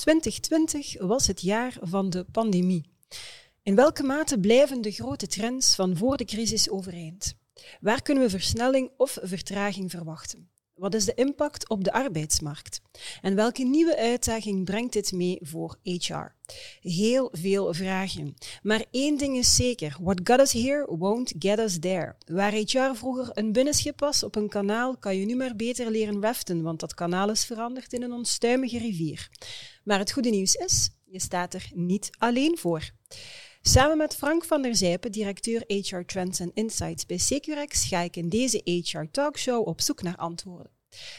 2020 was het jaar van de pandemie. In welke mate blijven de grote trends van voor de crisis overeind? Waar kunnen we versnelling of vertraging verwachten? Wat is de impact op de arbeidsmarkt? En welke nieuwe uitdaging brengt dit mee voor HR? Heel veel vragen. Maar één ding is zeker: what got us here won't get us there. Waar HR vroeger een binnenschip was op een kanaal, kan je nu maar beter leren raften, want dat kanaal is veranderd in een onstuimige rivier. Maar het goede nieuws is: je staat er niet alleen voor. Samen met Frank van der Zijpen, directeur HR Trends en Insights bij Securex, ga ik in deze HR Talkshow op zoek naar antwoorden.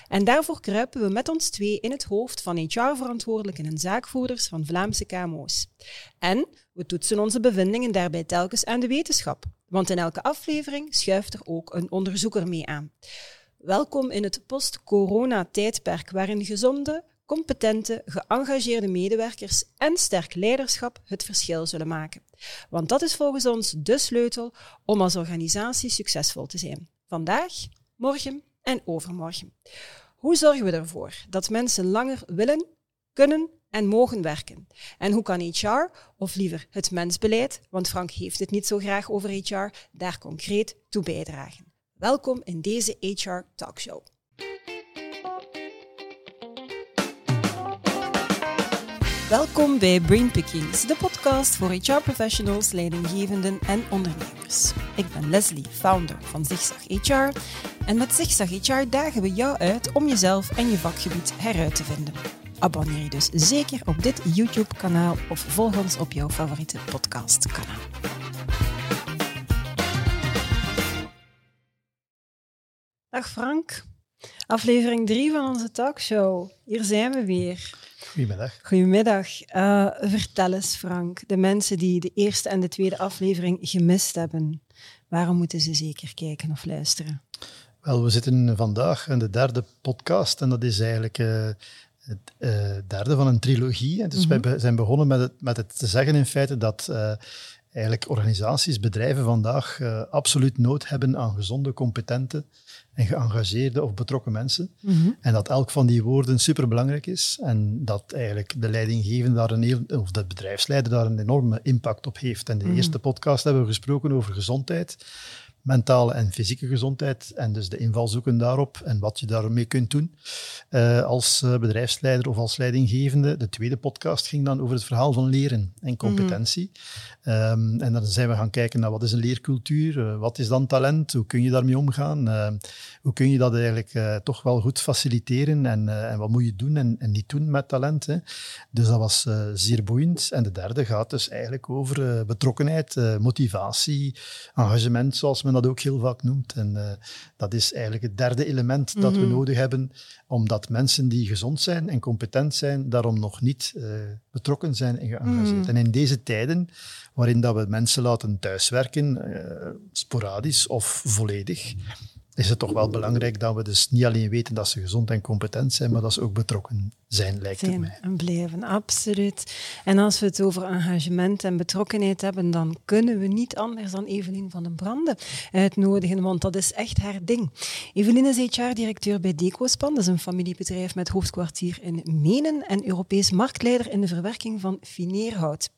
En daarvoor kruipen we met ons twee in het hoofd van HR-verantwoordelijken en zaakvoerders van Vlaamse KMO's. En we toetsen onze bevindingen daarbij telkens aan de wetenschap, want in elke aflevering schuift er ook een onderzoeker mee aan. Welkom in het post-corona-tijdperk waarin gezonde, competente, geëngageerde medewerkers en sterk leiderschap het verschil zullen maken. Want dat is volgens ons de sleutel om als organisatie succesvol te zijn. Vandaag, morgen en overmorgen. Hoe zorgen we ervoor dat mensen langer willen, kunnen en mogen werken? En hoe kan HR, of liever het mensbeleid, want Frank heeft het niet zo graag over HR, daar concreet toe bijdragen? Welkom in deze HR Talkshow. Welkom bij Brain Pickings, de podcast voor HR-professionals, leidinggevenden en ondernemers. Ik ben Leslie, founder van Zigzag HR. En met Zigzag HR dagen we jou uit om jezelf en je vakgebied heruit te vinden. Abonneer je dus zeker op dit YouTube-kanaal of volg ons op jouw favoriete podcast-kanaal. Dag Frank, aflevering 3 van onze talkshow. Hier zijn we weer. Goedemiddag. Goedemiddag. Uh, vertel eens, Frank, de mensen die de eerste en de tweede aflevering gemist hebben, waarom moeten ze zeker kijken of luisteren? Wel, we zitten vandaag in de derde podcast en dat is eigenlijk uh, het uh, derde van een trilogie. En dus mm wij zijn begonnen met het, met het te zeggen in feite dat eigenlijk organisaties, bedrijven vandaag absoluut nood hebben aan gezonde, competente en geëngageerde of betrokken mensen. Mhm. En dat elk van die woorden superbelangrijk is en dat eigenlijk de leidinggevende daar een heel, of de bedrijfsleider daar een enorme impact op heeft. En de mhm. eerste podcast hebben we gesproken over gezondheid mentale en fysieke gezondheid en dus de invalshoeken daarop en wat je daarmee kunt doen uh, als uh, bedrijfsleider of als leidinggevende. De tweede podcast ging dan over het verhaal van leren en competentie. Mm um, en dan zijn we gaan kijken naar wat is een leercultuur, uh, wat is dan talent, hoe kun je daarmee omgaan, hoe kun je dat eigenlijk toch wel goed faciliteren en, en wat moet je doen en, en niet doen met talent. Hè. Dus dat was zeer boeiend. En de derde gaat dus eigenlijk over betrokkenheid, motivatie, engagement, zoals men dat ook heel vaak noemt. En uh, dat is eigenlijk het derde element dat we mhm. nodig hebben, omdat mensen die gezond zijn en competent zijn, daarom nog niet uh, betrokken zijn en geëngageerd. Mm. En in deze tijden, waarin dat we mensen laten thuiswerken, uh, sporadisch of volledig, is het toch wel belangrijk dat we dus niet alleen weten dat ze gezond en competent zijn, maar dat ze ook betrokken zijn, lijkt zijn het mij. En blijven, absoluut. En als we het over engagement en betrokkenheid hebben, dan kunnen we niet anders dan Evelien van den Branden uitnodigen, want dat is echt haar ding. Evelien is HR-directeur bij Decospan, dat is een familiebedrijf met hoofdkwartier in Menen en Europees marktleider in de verwerking van fineerhout.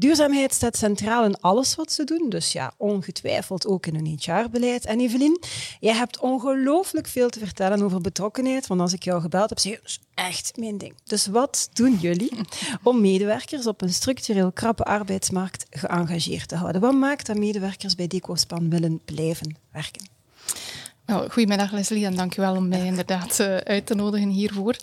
Duurzaamheid staat centraal in alles wat ze doen, dus ja, ongetwijfeld ook in hun HR-beleid. En Evelien, jij hebt ongelooflijk veel te vertellen over betrokkenheid, want als ik jou gebeld heb, zeg je, is echt mijn ding. Dus wat doen jullie om medewerkers op een structureel krappe arbeidsmarkt geëngageerd te houden? Wat maakt dat medewerkers bij Decospan willen blijven werken? Goedemiddag Leslie en dankjewel om mij inderdaad uh, uit te nodigen hiervoor.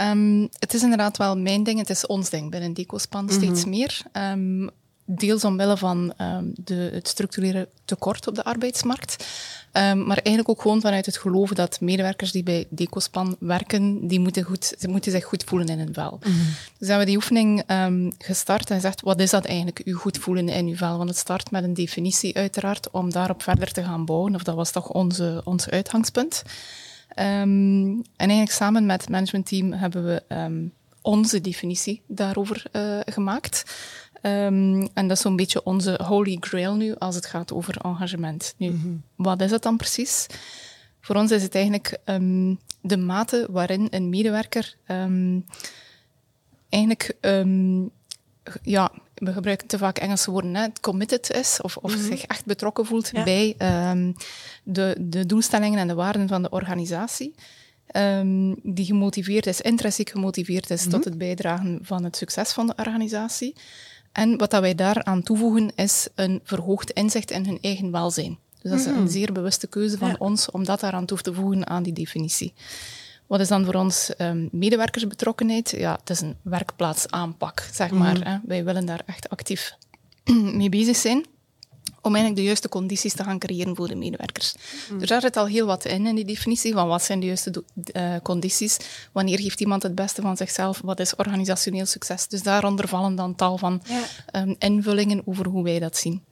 Um, het is inderdaad wel mijn ding, het is ons ding binnen Decospan mm steeds meer. Um, deels omwille van um, de, het structurele tekort op de arbeidsmarkt. Um, maar eigenlijk ook gewoon vanuit het geloven dat medewerkers die bij Decospan werken, die moeten, goed, ze moeten zich goed voelen in hun vel. Mm -hmm. Dus hebben we die oefening um, gestart en gezegd, wat is dat eigenlijk, u goed voelen in uw vel? Want het start met een definitie uiteraard, om daarop verder te gaan bouwen. Of dat was toch onze, ons uitgangspunt. En eigenlijk samen met het managementteam hebben we onze definitie daarover uh, gemaakt. Um, en dat is zo'n beetje onze holy grail nu als het gaat over engagement. Nu, mm -hmm. wat is het dan precies? Voor ons is het eigenlijk um, de mate waarin een medewerker um, eigenlijk, ehm, ja, we gebruiken te vaak Engelse woorden, hè, committed is of, of Mhm. zich echt betrokken voelt Ja. bij ehm, de, de doelstellingen en de waarden van de organisatie. Ehm, die gemotiveerd is, intrinsiek gemotiveerd is tot het bijdragen van het succes van de organisatie. En wat dat wij daaraan toevoegen is een verhoogd inzicht in hun eigen welzijn. Dus dat is een zeer bewuste keuze van Ja. ons om dat daaraan toe te voegen aan die definitie. Wat is dan voor ons ehm, medewerkersbetrokkenheid? Ja, het is een werkplaatsaanpak, zeg maar. Hè. Wij willen daar echt actief mee bezig zijn om eigenlijk de juiste condities te gaan creëren voor de medewerkers. Dus daar zit al heel wat in, in die definitie van wat zijn de juiste eh, condities, wanneer geeft iemand het beste van zichzelf, wat is organisationeel succes. Dus daaronder vallen dan tal van Ja. ehm, invullingen over hoe wij dat zien.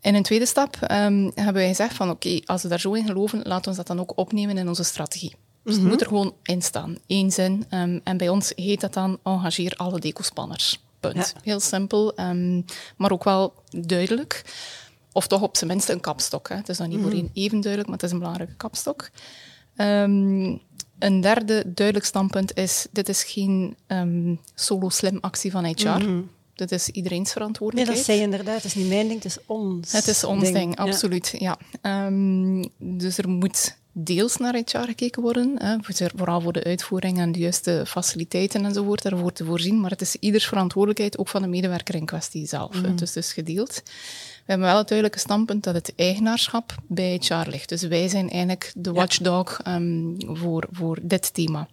In een tweede stap ehm, hebben wij gezegd van oké, als we daar zo in geloven, laten we ons dat dan ook opnemen in onze strategie. Dus het moet er gewoon in staan, één zin. ehm, en bij ons heet dat dan engageer alle decospanners. Punt. Ja. Heel simpel, ehm, maar ook wel duidelijk. Of toch op zijn minst een kapstok. Hè. Het is dan niet voor iedereen even duidelijk, maar het is een belangrijke kapstok. Ehm, een derde duidelijk standpunt is, dit is geen ehm, solo-slim actie van HR. Dit is iedereen's Nee, verantwoordelijkheid. dat zei je inderdaad. Het is niet mijn ding, het is ons Het is ons ding, absoluut. Ja. Dus er moet deels naar HR gekeken worden, hè, voor- vooral voor de uitvoering en de juiste faciliteiten enzovoort, daarvoor te voorzien. Maar het is ieders verantwoordelijkheid, ook van de medewerker in kwestie zelf. hè. Dus het is gedeeld. We hebben wel het duidelijke standpunt dat het eigenaarschap bij HR ligt. Dus wij zijn eigenlijk de watchdog ehm, voor, voor dit thema.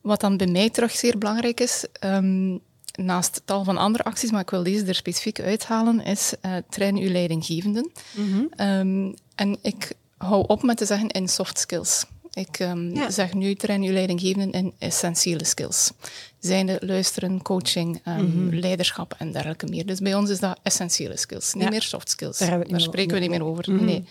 Wat dan bij mij terug zeer belangrijk is, ehm, naast tal van andere acties, maar ik wil deze er specifiek uithalen, is eh train uw leidinggevenden. Ehm, en ik hou op met te zeggen in soft skills. Ik Ja. zeg nu train uw leidinggevenden in essentiële skills. Zijnde luisteren, coaching, ehm, leiderschap en dergelijke meer. Dus bij ons is dat essentiële skills, niet Ja. meer soft skills. Daar spreken we niet meer over. Nee.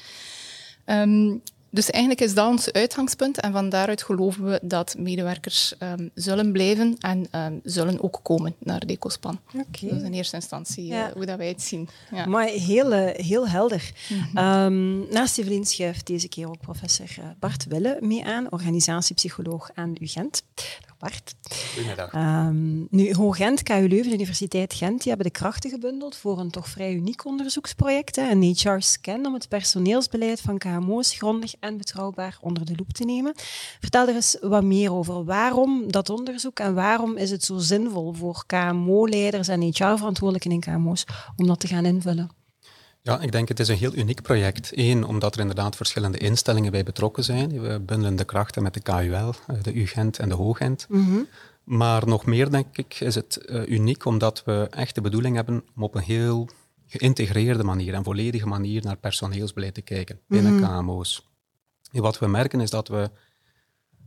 Ehm, dus eigenlijk is dat ons uitgangspunt en van daaruit geloven we dat medewerkers ehm, zullen blijven en ehm, zullen ook komen naar Decospan. Oké. Dat is in eerste instantie eh, hoe dat wij het zien. Ja. Maar heel, eh, heel helder. Ehm, naast Evelien schuift deze keer ook professor eh, Bart Wille mee aan, organisatiepsycholoog aan UGent. Bart. Goedemiddag. Ehm, nu, Hoog-Gent, KU Leuven, Universiteit Gent, die hebben de krachten gebundeld voor een toch vrij uniek onderzoeksproject, hè, een HR-scan, om het personeelsbeleid van KMO's grondig en betrouwbaar onder de loep te nemen. Vertel er eens wat meer over. Waarom dat onderzoek en waarom is het zo zinvol voor KMO-leiders en HR-verantwoordelijken in KMO's om dat te gaan invullen? Ja, ik denk het is een heel uniek project. Eén, omdat er inderdaad verschillende instellingen bij betrokken zijn. We bundelen de krachten met de KUL, eh, de UGent en de Hoogent. Maar nog meer, denk ik, is het eh, uniek omdat we echt de bedoeling hebben om op een heel geïntegreerde manier en volledige manier naar personeelsbeleid te kijken binnen KMO's. En wat we merken is dat we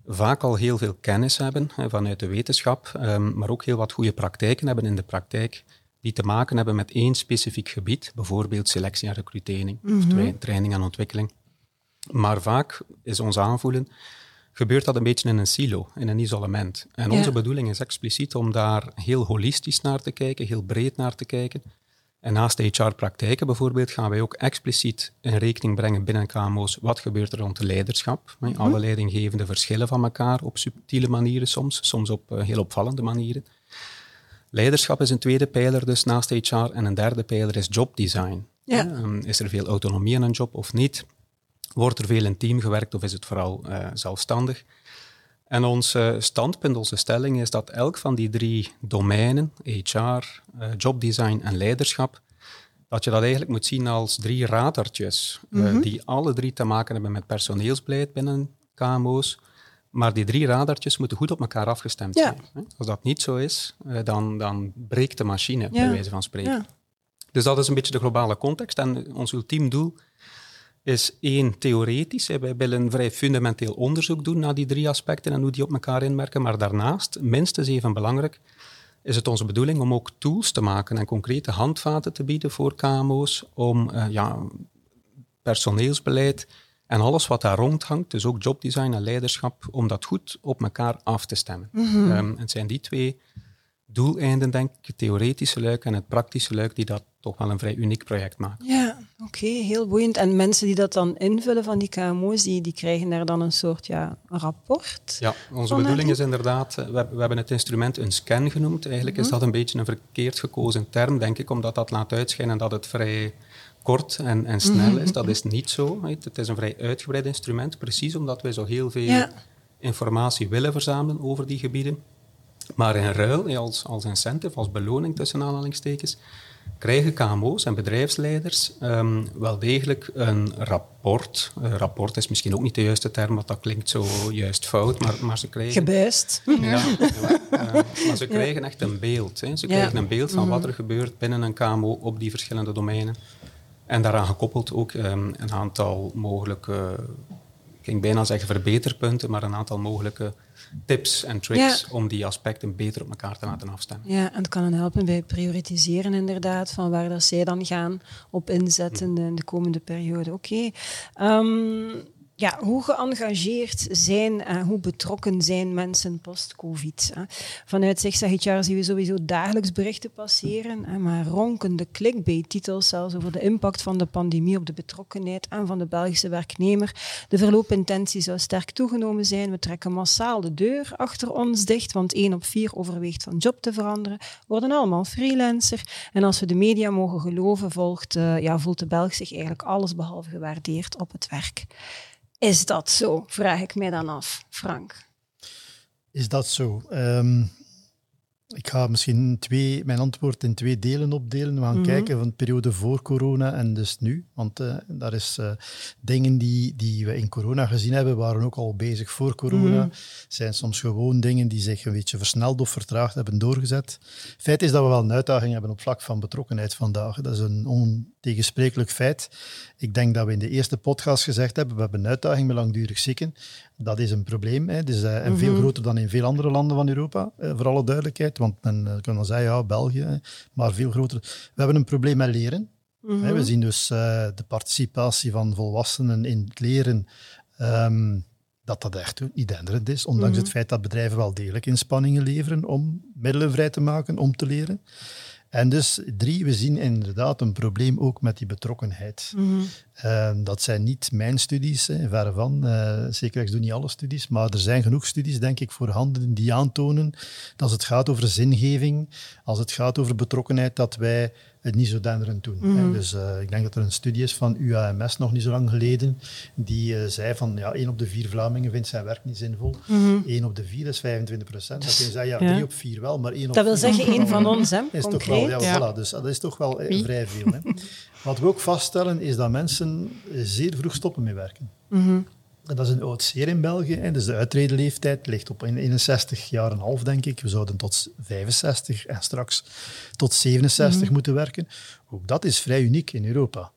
vaak al heel veel kennis hebben hè, vanuit de wetenschap, ehm, maar ook heel wat goede praktijken hebben in de praktijk die te maken hebben met één specifiek gebied, bijvoorbeeld selectie en recrutering, of tra- training en ontwikkeling. Maar vaak is ons aanvoelen, gebeurt dat een beetje in een silo, in een isolement. En Ja. onze bedoeling is expliciet om daar heel holistisch naar te kijken, heel breed naar te kijken. En naast de HR-praktijken bijvoorbeeld gaan wij ook expliciet in rekening brengen binnen KMO's wat gebeurt er rond de leiderschap. hè. Alle leidinggevenden verschillen van elkaar op subtiele manieren soms, soms op eh, heel opvallende manieren. Leiderschap is een tweede pijler dus naast HR en een derde pijler is jobdesign. Ja. Ehm, Is er veel autonomie in een job of niet? Wordt er veel in team gewerkt of is het vooral eh, zelfstandig? En ons eh, standpunt, onze stelling is dat elk van die drie domeinen, HR, eh, jobdesign en leiderschap, dat je dat eigenlijk moet zien als drie radartjes, eh, die alle drie te maken hebben met personeelsbeleid binnen KMO's. Maar die drie radartjes moeten goed op elkaar afgestemd Ja. zijn. Als dat niet zo is, eh, dan, dan breekt de machine, Ja. bij wijze van spreken. Ja. Dus dat is een beetje de globale context. En ons ultiem doel is één, theoretisch. Wij willen vrij fundamenteel onderzoek doen naar die drie aspecten en hoe die op elkaar inwerken. Maar daarnaast, minstens even belangrijk, is het onze bedoeling om ook tools te maken en concrete handvaten te bieden voor KMO's om eh, ja, personeelsbeleid en alles wat daar rondhangt, dus ook jobdesign en leiderschap, om dat goed op elkaar af te stemmen. Ehm, het zijn die twee doeleinden, denk ik, het theoretische luik en het praktische luik, die dat toch wel een vrij uniek project maken. Ja, Oké, heel boeiend. En mensen die dat dan invullen van die KMO's, die, die krijgen daar dan een soort ja, rapport? Ja, onze bedoeling is inderdaad, eh, we, we, hebben het instrument een scan genoemd. Eigenlijk is mhm. dat een beetje een verkeerd gekozen term, denk ik, omdat dat laat uitschijnen dat het vrij kort en, en snel is. Dat is niet zo. Het is een vrij uitgebreid instrument, precies omdat wij zo heel veel informatie willen verzamelen over die gebieden. Maar in ruil, als, als incentive, als beloning tussen aanhalingstekens, krijgen KMO's en bedrijfsleiders um, wel degelijk een rapport. Een rapport is misschien ook niet de juiste term, want dat klinkt zo juist fout, maar, maar ze krijgen... Gebuist. Ja, ja uh, maar ze krijgen echt een beeld. Hè. Ze krijgen een beeld van wat mhm. er gebeurt binnen een KMO op die verschillende domeinen. En daaraan gekoppeld ook um, een aantal mogelijke, ik ging bijna zeggen verbeterpunten, maar een aantal mogelijke tips en tricks om die aspecten beter op elkaar te laten afstemmen. Ja, en het kan helpen bij prioritiseren inderdaad, van waar dat zij dan gaan op inzetten in de komende periode. Oké. Ehm, ja, hoe geëngageerd zijn en hoe betrokken zijn mensen post-COVID? Vanuit jaar zien we sowieso dagelijks berichten passeren, maar ronkende clickbait-titels zelfs over de impact van de pandemie op de betrokkenheid en van de Belgische werknemer. De verloopintentie zou sterk toegenomen zijn. We trekken massaal de deur achter ons dicht, want één op vier overweegt van job te veranderen. Worden allemaal freelancer. En als we de media mogen geloven, volgt, uh, ja, voelt de Belg zich eigenlijk allesbehalve gewaardeerd op het werk. Is dat zo? Vraag ik mij dan af, Frank. Is dat zo? Ehm, ik ga misschien twee, mijn antwoord in twee delen opdelen. We gaan mhm. kijken van de periode voor corona en dus nu. Want uh, daar is uh, dingen die, die we in corona gezien hebben, waren ook al bezig voor corona. Mm. Zijn soms gewoon dingen die zich een beetje versneld of vertraagd hebben doorgezet. Feit is dat we wel een uitdaging hebben op vlak van betrokkenheid vandaag. Dat is een ontegensprekelijk feit. Ik denk dat we in de eerste podcast gezegd hebben, we hebben een uitdaging met langdurig zieken. Dat is een probleem. Hè. Dus, uh, en veel mhm. groter dan in veel andere landen van Europa, uh, voor alle duidelijkheid. Want men uh, kan dan zeggen, ja, België, maar veel groter. We hebben een probleem met leren. Mhm. We zien dus de participatie van volwassenen in het leren, um, dat dat echt niet denderend is. Ondanks mhm. het feit dat bedrijven wel degelijk inspanningen leveren om middelen vrij te maken om te leren. En dus drie, we zien inderdaad een probleem ook met die betrokkenheid. Mm dat zijn niet mijn studies, hè, verre van. Uh, zeker, ik doe niet alle studies, maar er zijn genoeg studies, denk ik, voorhanden die aantonen dat als het gaat over zingeving, als het gaat over betrokkenheid, dat wij het niet zo denderend doen. Mhm. Dus uh, ik denk dat er een studie is van UAMS nog niet zo lang geleden, die uh, zei van ja, één op de vier Vlamingen vindt zijn werk niet zinvol. Mm Eén op de vier is 25 procent. Dat je zeggen, ja, drie op vier wel, maar één op Dat wil zeggen één van ons, hè? Is toch wel, ja, ja. Voilà, dus dat is toch wel uh, vrij veel. Hè. Wat we ook vaststellen, is dat mensen zeer vroeg stoppen met werken. Mm dat is een oud zeer in België. En dus de uitredeleeftijd ligt op 61 jaar en half, denk ik. We zouden tot 65 en straks tot 67 mhm. moeten werken. Ook dat is vrij uniek in Europa.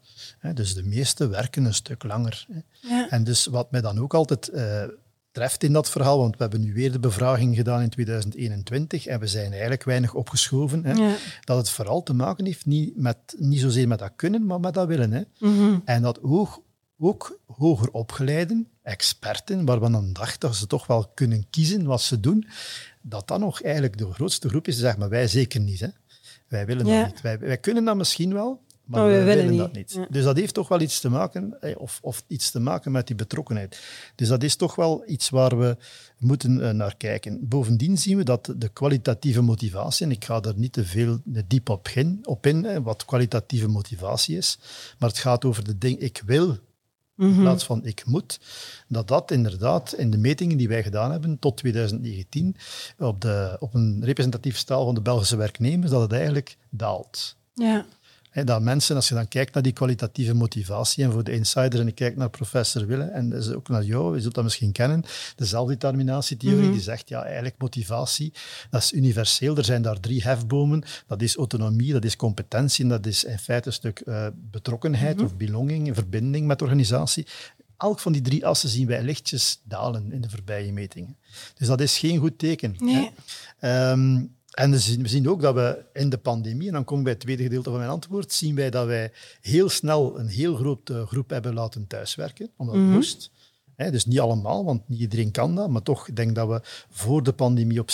Dus de meeste werken een stuk langer. Ja. En dus wat mij dan ook altijd uh, treft in dat verhaal, want we hebben nu weer de bevraging gedaan in 2021 en we zijn eigenlijk weinig opgeschoven, hè, dat het vooral te maken heeft niet, met, niet zozeer met dat kunnen, maar met dat willen. Hè. Mhm. En dat ook, ook hoger opgeleiden experten, waar we dan dachten dat ze toch wel kunnen kiezen wat ze doen, dat dat nog eigenlijk de grootste groep is. Zeg maar wij zeker niet. Hè. Wij willen dat niet. Wij, wij kunnen dat misschien wel, maar, we willen, dat niet. Dus dat heeft toch wel iets te maken, of, of iets te maken met die betrokkenheid. Dus dat is toch wel iets waar we moeten eh, naar kijken. Bovendien zien we dat de kwalitatieve motivatie, en ik ga er niet te veel diep op in, op in wat kwalitatieve motivatie is, maar het gaat over de ding, ik wil in mhm. plaats van ik moet, dat dat inderdaad in de metingen die wij gedaan hebben tot 2019 op, de, op een representatief staal van de Belgische werknemers, dat het eigenlijk daalt. Ja dat mensen, als je dan kijkt naar die kwalitatieve motivatie, en voor de insider, en ik kijk naar professor Wille, en dus ook naar jou, je zult dat misschien kennen, de zelfdeterminatietheorie, mm die zegt, ja, eigenlijk motivatie, dat is universeel. Er zijn daar drie hefbomen. Dat is autonomie, dat is competentie, en dat is in feite een stuk uh, betrokkenheid mm of belonging, verbinding met de organisatie. Elk van die drie assen zien wij lichtjes dalen in de voorbije metingen. Dus dat is geen goed teken. Nee. Ehm, en we zien ook dat we in de pandemie, en dan kom ik bij het tweede gedeelte van mijn antwoord, zien wij dat wij heel snel een heel grote groep hebben laten thuiswerken, omdat het mhm. moest. dus niet allemaal, want niet iedereen kan dat, maar toch, ik denk dat we voor de pandemie op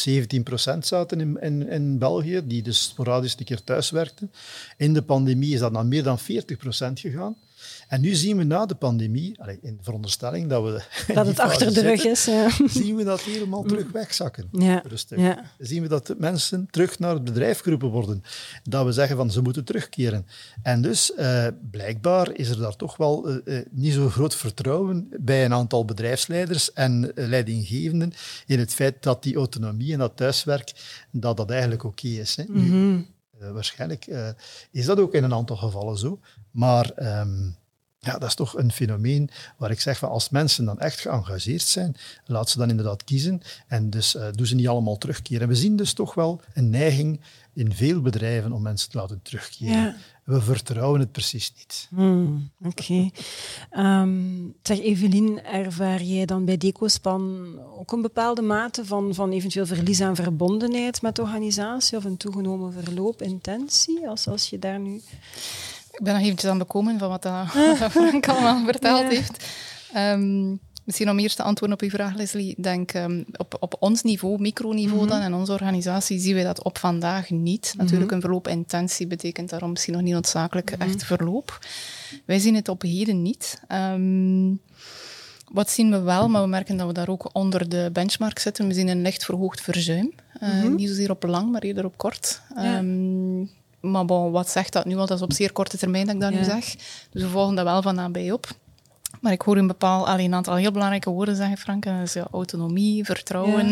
17% zaten in, in, in België, die dus sporadisch een keer thuiswerkten. In de pandemie is dat naar meer dan 40% gegaan. En nu zien we na de pandemie, in de veronderstelling dat we. Dat het achter de rug is. Ja. Zien we dat helemaal terug wegzakken. Ja. Zien we dat mensen terug naar het bedrijf geroepen worden. Dat we zeggen van ze moeten terugkeren. En dus uh, blijkbaar is er daar toch wel uh, niet zo groot vertrouwen bij een aantal bedrijfsleiders en leidinggevenden in het feit dat die autonomie en dat thuiswerk, dat dat eigenlijk oké is. Hè. Mm -hmm. Uh, waarschijnlijk is dat ook in een aantal gevallen zo. Maar um, ja, dat is toch een fenomeen waar ik zeg van als mensen dan echt geëngageerd zijn, laat ze dan inderdaad kiezen en dus uh, doen ze niet allemaal terugkeren. We zien dus toch wel een neiging in veel bedrijven om mensen te laten terugkeren. Ja. We vertrouwen het precies niet. Hmm, Oké. Okay. Um, zeg, Evelien, ervaar jij dan bij Decospan ook een bepaalde mate van, van eventueel verlies aan verbondenheid met de organisatie of een toegenomen verloop, intentie, als, als je daar nu... Ik ben nog eventjes aan bekomen van wat, dat, Frank allemaal verteld ja. heeft. Um, misschien om eerst te antwoorden op uw vraag, Leslie. Ik denk um, op, op ons niveau, microniveau mm -hmm. dan, en onze organisatie, zien we dat op vandaag niet. Natuurlijk, mm -hmm. een verloopintentie betekent daarom misschien nog niet noodzakelijk mm -hmm. echt verloop. Wij zien het op heden niet. Um, wat zien we wel, maar we merken dat we daar ook onder de benchmark zitten. We zien een licht verhoogd verzuim. Uh, niet zozeer op lang, maar eerder op kort. Ja. Um, maar bon, wat zegt dat nu? Want dat is op zeer korte termijn dat ik dat ja. nu zeg. Dus we volgen dat wel van nabij op. Maar ik hoor een bepaal, een aantal heel belangrijke woorden zeggen, Frank. En dat is ja, autonomie, vertrouwen. Ja.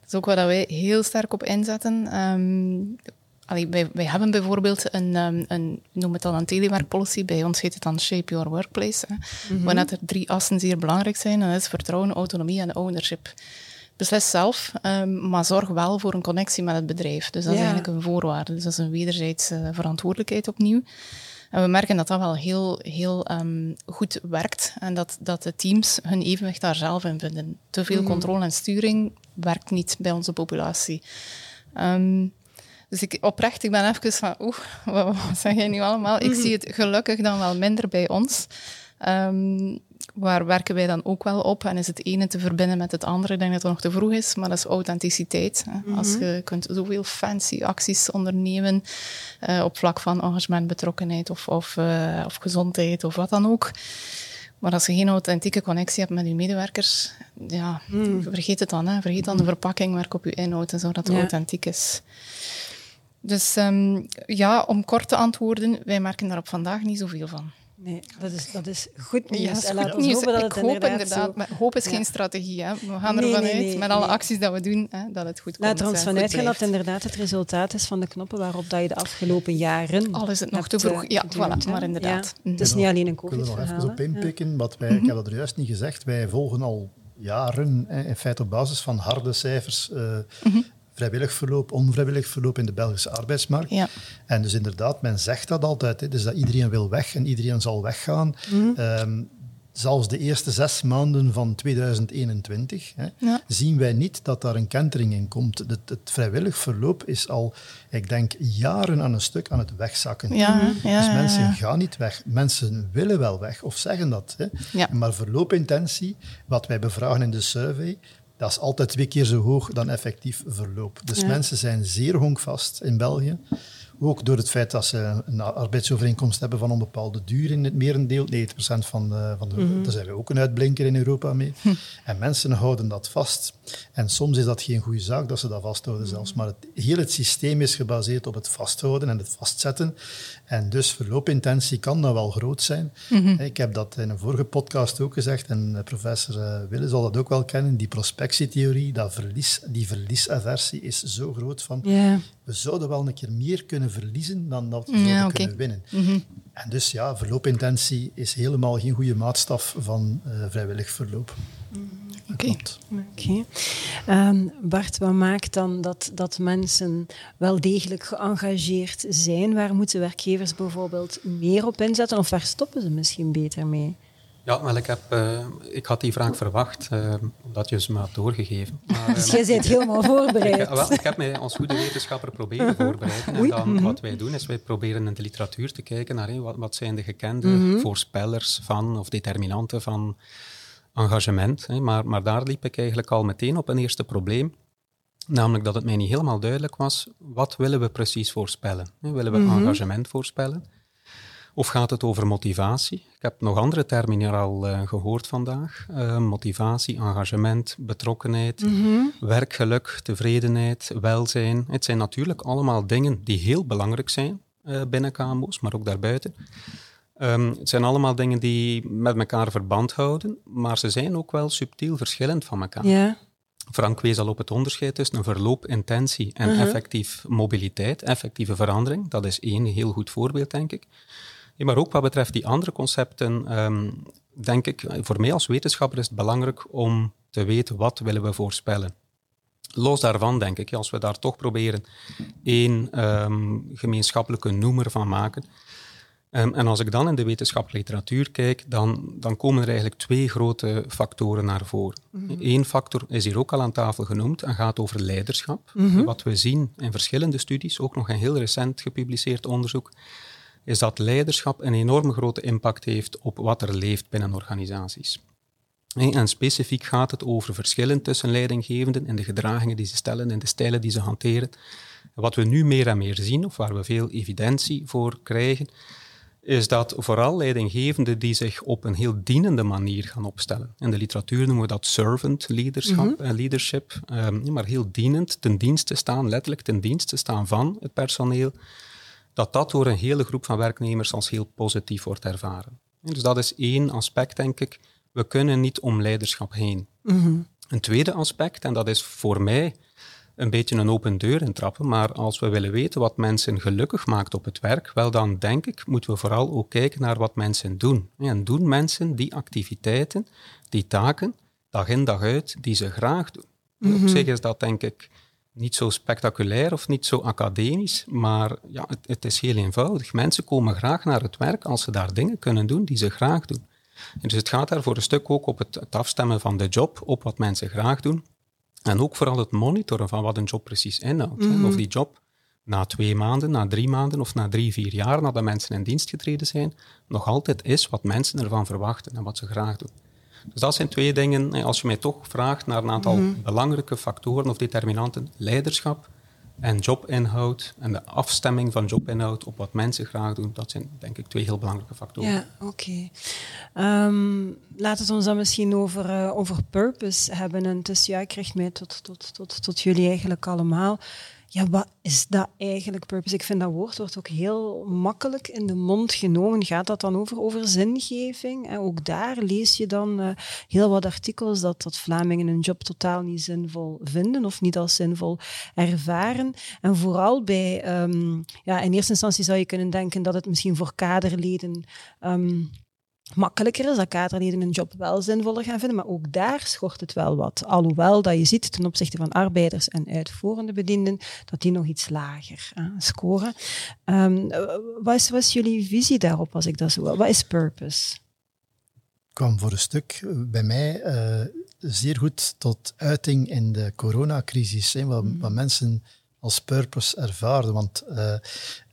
Dat is ook wat wij heel sterk op inzetten. Um, allee, wij, wij, hebben bijvoorbeeld een, um, een, noem het dan een telewerkpolicy. Bij ons heet het dan Shape Your Workplace. Hè. Mm -hmm. Wanneer er drie assen zeer belangrijk zijn, dat is vertrouwen, autonomie en ownership beslis zelf, um, maar zorg wel voor een connectie met het bedrijf. Dus dat ja. is eigenlijk een voorwaarde. Dus dat is een wederzijdse verantwoordelijkheid opnieuw. En we merken dat dat wel heel, heel um, goed werkt en dat, dat de teams hun evenwicht daar zelf in vinden. Te veel mm. controle en sturing werkt niet bij onze populatie. Um, dus ik, oprecht, ik ben even van, oeh, wat, wat zeg jij nu allemaal? Ik zie het gelukkig dan wel minder bij ons. Um, waar werken wij dan ook wel op? En is het ene te verbinden met het andere? Ik denk dat het nog te vroeg is, maar dat is authenticiteit. Hè. Mm -hmm. Als je kunt zoveel fancy acties ondernemen uh, op vlak van engagement, betrokkenheid of, of, uh, of gezondheid of wat dan ook. Maar als je geen authentieke connectie hebt met je medewerkers, ja, mm. vergeet het dan. Hè. Vergeet dan de verpakking, werk op je inhoud en zorg dat het ja. authentiek is. Dus um, ja, om kort te antwoorden, wij merken daar op vandaag niet zoveel van. Nee, dat is, dat is goed nieuws. Ja, en laat ons nieuws. hopen dat het ik hoop inderdaad, inderdaad maar hoop is ja. geen strategie. Hè. We gaan ervan nee, nee, uit, met alle acties dat we doen, hè, dat het goed komt. Laat er ons vanuit gaan dat het inderdaad het resultaat is van de knoppen waarop dat je de afgelopen jaren... Al is het nog te vroeg. Ja, voilà, maar inderdaad. Ja, het is niet alleen een. Ik wil er nog even op inpikken, wat wij, ik heb dat er juist niet gezegd, wij volgen al jaren, in feite op basis van harde cijfers, uh, mm -hmm vrijwillig verloop, onvrijwillig verloop in de Belgische arbeidsmarkt. Ja. En dus inderdaad, men zegt dat altijd, hè, dus dat iedereen wil weg en iedereen zal weggaan. Mm. Um, zelfs de eerste zes maanden van 2021 hè, ja. zien wij niet dat daar een kentering in komt. Het, het, vrijwillig verloop is al, ik denk, jaren aan een stuk aan het wegzakken. Ja, ja, dus mensen gaan niet weg. Mensen willen wel weg of zeggen dat. Hè. Maar verloopintentie, wat wij bevragen in de survey, dat is altijd twee keer zo hoog dan effectief verloop. Dus ja. mensen zijn zeer honkvast in België. Ook door het feit dat ze een arbeidsovereenkomst hebben van een bepaalde duur in het merendeel. 90% van de, van de mm -hmm. daar zijn we ook een uitblinker in Europa mee. Hm. En mensen houden dat vast. En soms is dat geen goede zaak dat ze dat vasthouden -hmm. zelfs. Maar het, heel het systeem is gebaseerd op het vasthouden en het vastzetten. En dus verloopintentie kan dan wel groot zijn. Mm -hmm. Ik heb dat in een vorige podcast ook gezegd en professor uh, Wille zal dat ook wel kennen. Die prospectietheorie, dat verlies, die verliesaversie is zo groot van... Yeah. We zouden wel een keer meer kunnen verliezen dan dat we ja, okay. kunnen winnen. Mm -hmm. En dus ja, verloopintentie is helemaal geen goede maatstaf van uh, vrijwillig verloop. Oké. Okay. Okay. Um, Bart, wat maakt dan dat, dat mensen wel degelijk geëngageerd zijn? Waar moeten werkgevers bijvoorbeeld meer op inzetten of waar stoppen ze misschien beter mee? Ja, wel, ik, heb, uh, ik had die vraag verwacht, uh, omdat je ze me had doorgegeven. Maar, dus jij bent helemaal voorbereid. ik, wel, ik heb mij als goede wetenschapper proberen voorbereiden. En dan, wat wij doen, is wij proberen in de literatuur te kijken naar hey, wat, wat zijn de gekende mm -hmm. voorspellers van, of determinanten van engagement. Maar, maar daar liep ik eigenlijk al meteen op een eerste probleem. Namelijk dat het mij niet helemaal duidelijk was, wat willen we precies voorspellen? Willen we mm -hmm. engagement voorspellen? Of gaat het over motivatie? Ik heb nog andere termen hier al uh, gehoord vandaag. Uh, motivatie, engagement, betrokkenheid, werkgeluk, tevredenheid, welzijn. Het zijn natuurlijk allemaal dingen die heel belangrijk zijn uh, binnen KMO's, maar ook daarbuiten. Um, het zijn allemaal dingen die met elkaar verband houden, maar ze zijn ook wel subtiel verschillend van elkaar. Frank wees al op het onderscheid tussen een verloop, intentie en effectief mobiliteit, effectieve verandering. Dat is één heel goed voorbeeld, denk ik. Ja, maar ook wat betreft die andere concepten, um, denk ik, voor mij als wetenschapper is het belangrijk om te weten wat willen we voorspellen. Los daarvan denk ik, als we daar toch proberen één um, gemeenschappelijke noemer van maken, Um, en als ik dan in de wetenschappelijke literatuur kijk, dan, dan komen er eigenlijk twee grote factoren naar voren. Mm Eén factor is hier ook al aan tafel genoemd en gaat over leiderschap. Mm -hmm. Wat we zien in verschillende studies, ook nog een heel recent gepubliceerd onderzoek, is dat leiderschap een enorm grote impact heeft op wat er leeft binnen organisaties. En specifiek gaat het over verschillen tussen leidinggevenden en de gedragingen die ze stellen en de stijlen die ze hanteren. Wat we nu meer en meer zien, of waar we veel evidentie voor krijgen, is dat vooral leidinggevenden die zich op een heel dienende manier gaan opstellen. In de literatuur noemen we dat servant leadership, mm -hmm. leadership um, maar heel dienend, ten dienste staan, letterlijk ten dienste staan van het personeel, dat dat door een hele groep van werknemers als heel positief wordt ervaren. Dus dat is één aspect, denk ik. We kunnen niet om leiderschap heen. Mm -hmm. Een tweede aspect, en dat is voor mij een beetje een open deur intrappen, maar als we willen weten wat mensen gelukkig maakt op het werk, wel dan denk ik, moeten we vooral ook kijken naar wat mensen doen. En doen mensen die activiteiten, die taken, dag in dag uit, die ze graag doen. Mm -hmm. Op zich is dat denk ik niet zo spectaculair of niet zo academisch, maar ja, het, het, is heel eenvoudig. Mensen komen graag naar het werk als ze daar dingen kunnen doen die ze graag doen. En dus het gaat daar voor een stuk ook op het, het afstemmen van de job op wat mensen graag doen. En ook vooral het monitoren van wat een job precies inhoudt. Mm -hmm. Of die job na twee maanden, na drie maanden of na drie, vier jaar nadat mensen in dienst getreden zijn, nog altijd is wat mensen ervan verwachten en wat ze graag doen. Dus dat zijn twee dingen, als je mij toch vraagt naar een aantal mm -hmm. belangrijke factoren of determinanten, leiderschap en jobinhoud en de afstemming van jobinhoud op wat mensen graag doen, dat zijn denk ik twee heel belangrijke factoren. Ja, oké. Okay. Um, laten we ons dan misschien over, uh, over purpose hebben. En dus ja, ik richt mij tot, tot, tot, tot jullie eigenlijk allemaal. Ja, wat is dat eigenlijk, purpose? Ik vind dat woord wordt ook heel makkelijk in de mond genomen. Gaat dat dan over, over zingeving? En ook daar lees je dan uh, heel wat artikels dat, dat Vlamingen een job totaal niet zinvol vinden of niet als zinvol ervaren. En vooral bij, um, ja, in eerste instantie zou je kunnen denken dat het misschien voor kaderleden um, makkelijker is, dat kaderleden een job wel zinvoller gaan vinden, maar ook daar schort het wel wat. Alhoewel dat je ziet ten opzichte van arbeiders en uitvoerende bedienden, dat die nog iets lager hè, scoren. Um, wat, is, wat is jullie visie daarop, als ik dat zo... Wat is purpose? kwam voor een stuk bij mij uh, zeer goed tot uiting in de coronacrisis, hè, wat, wat mensen als purpose ervaarden. Want uh,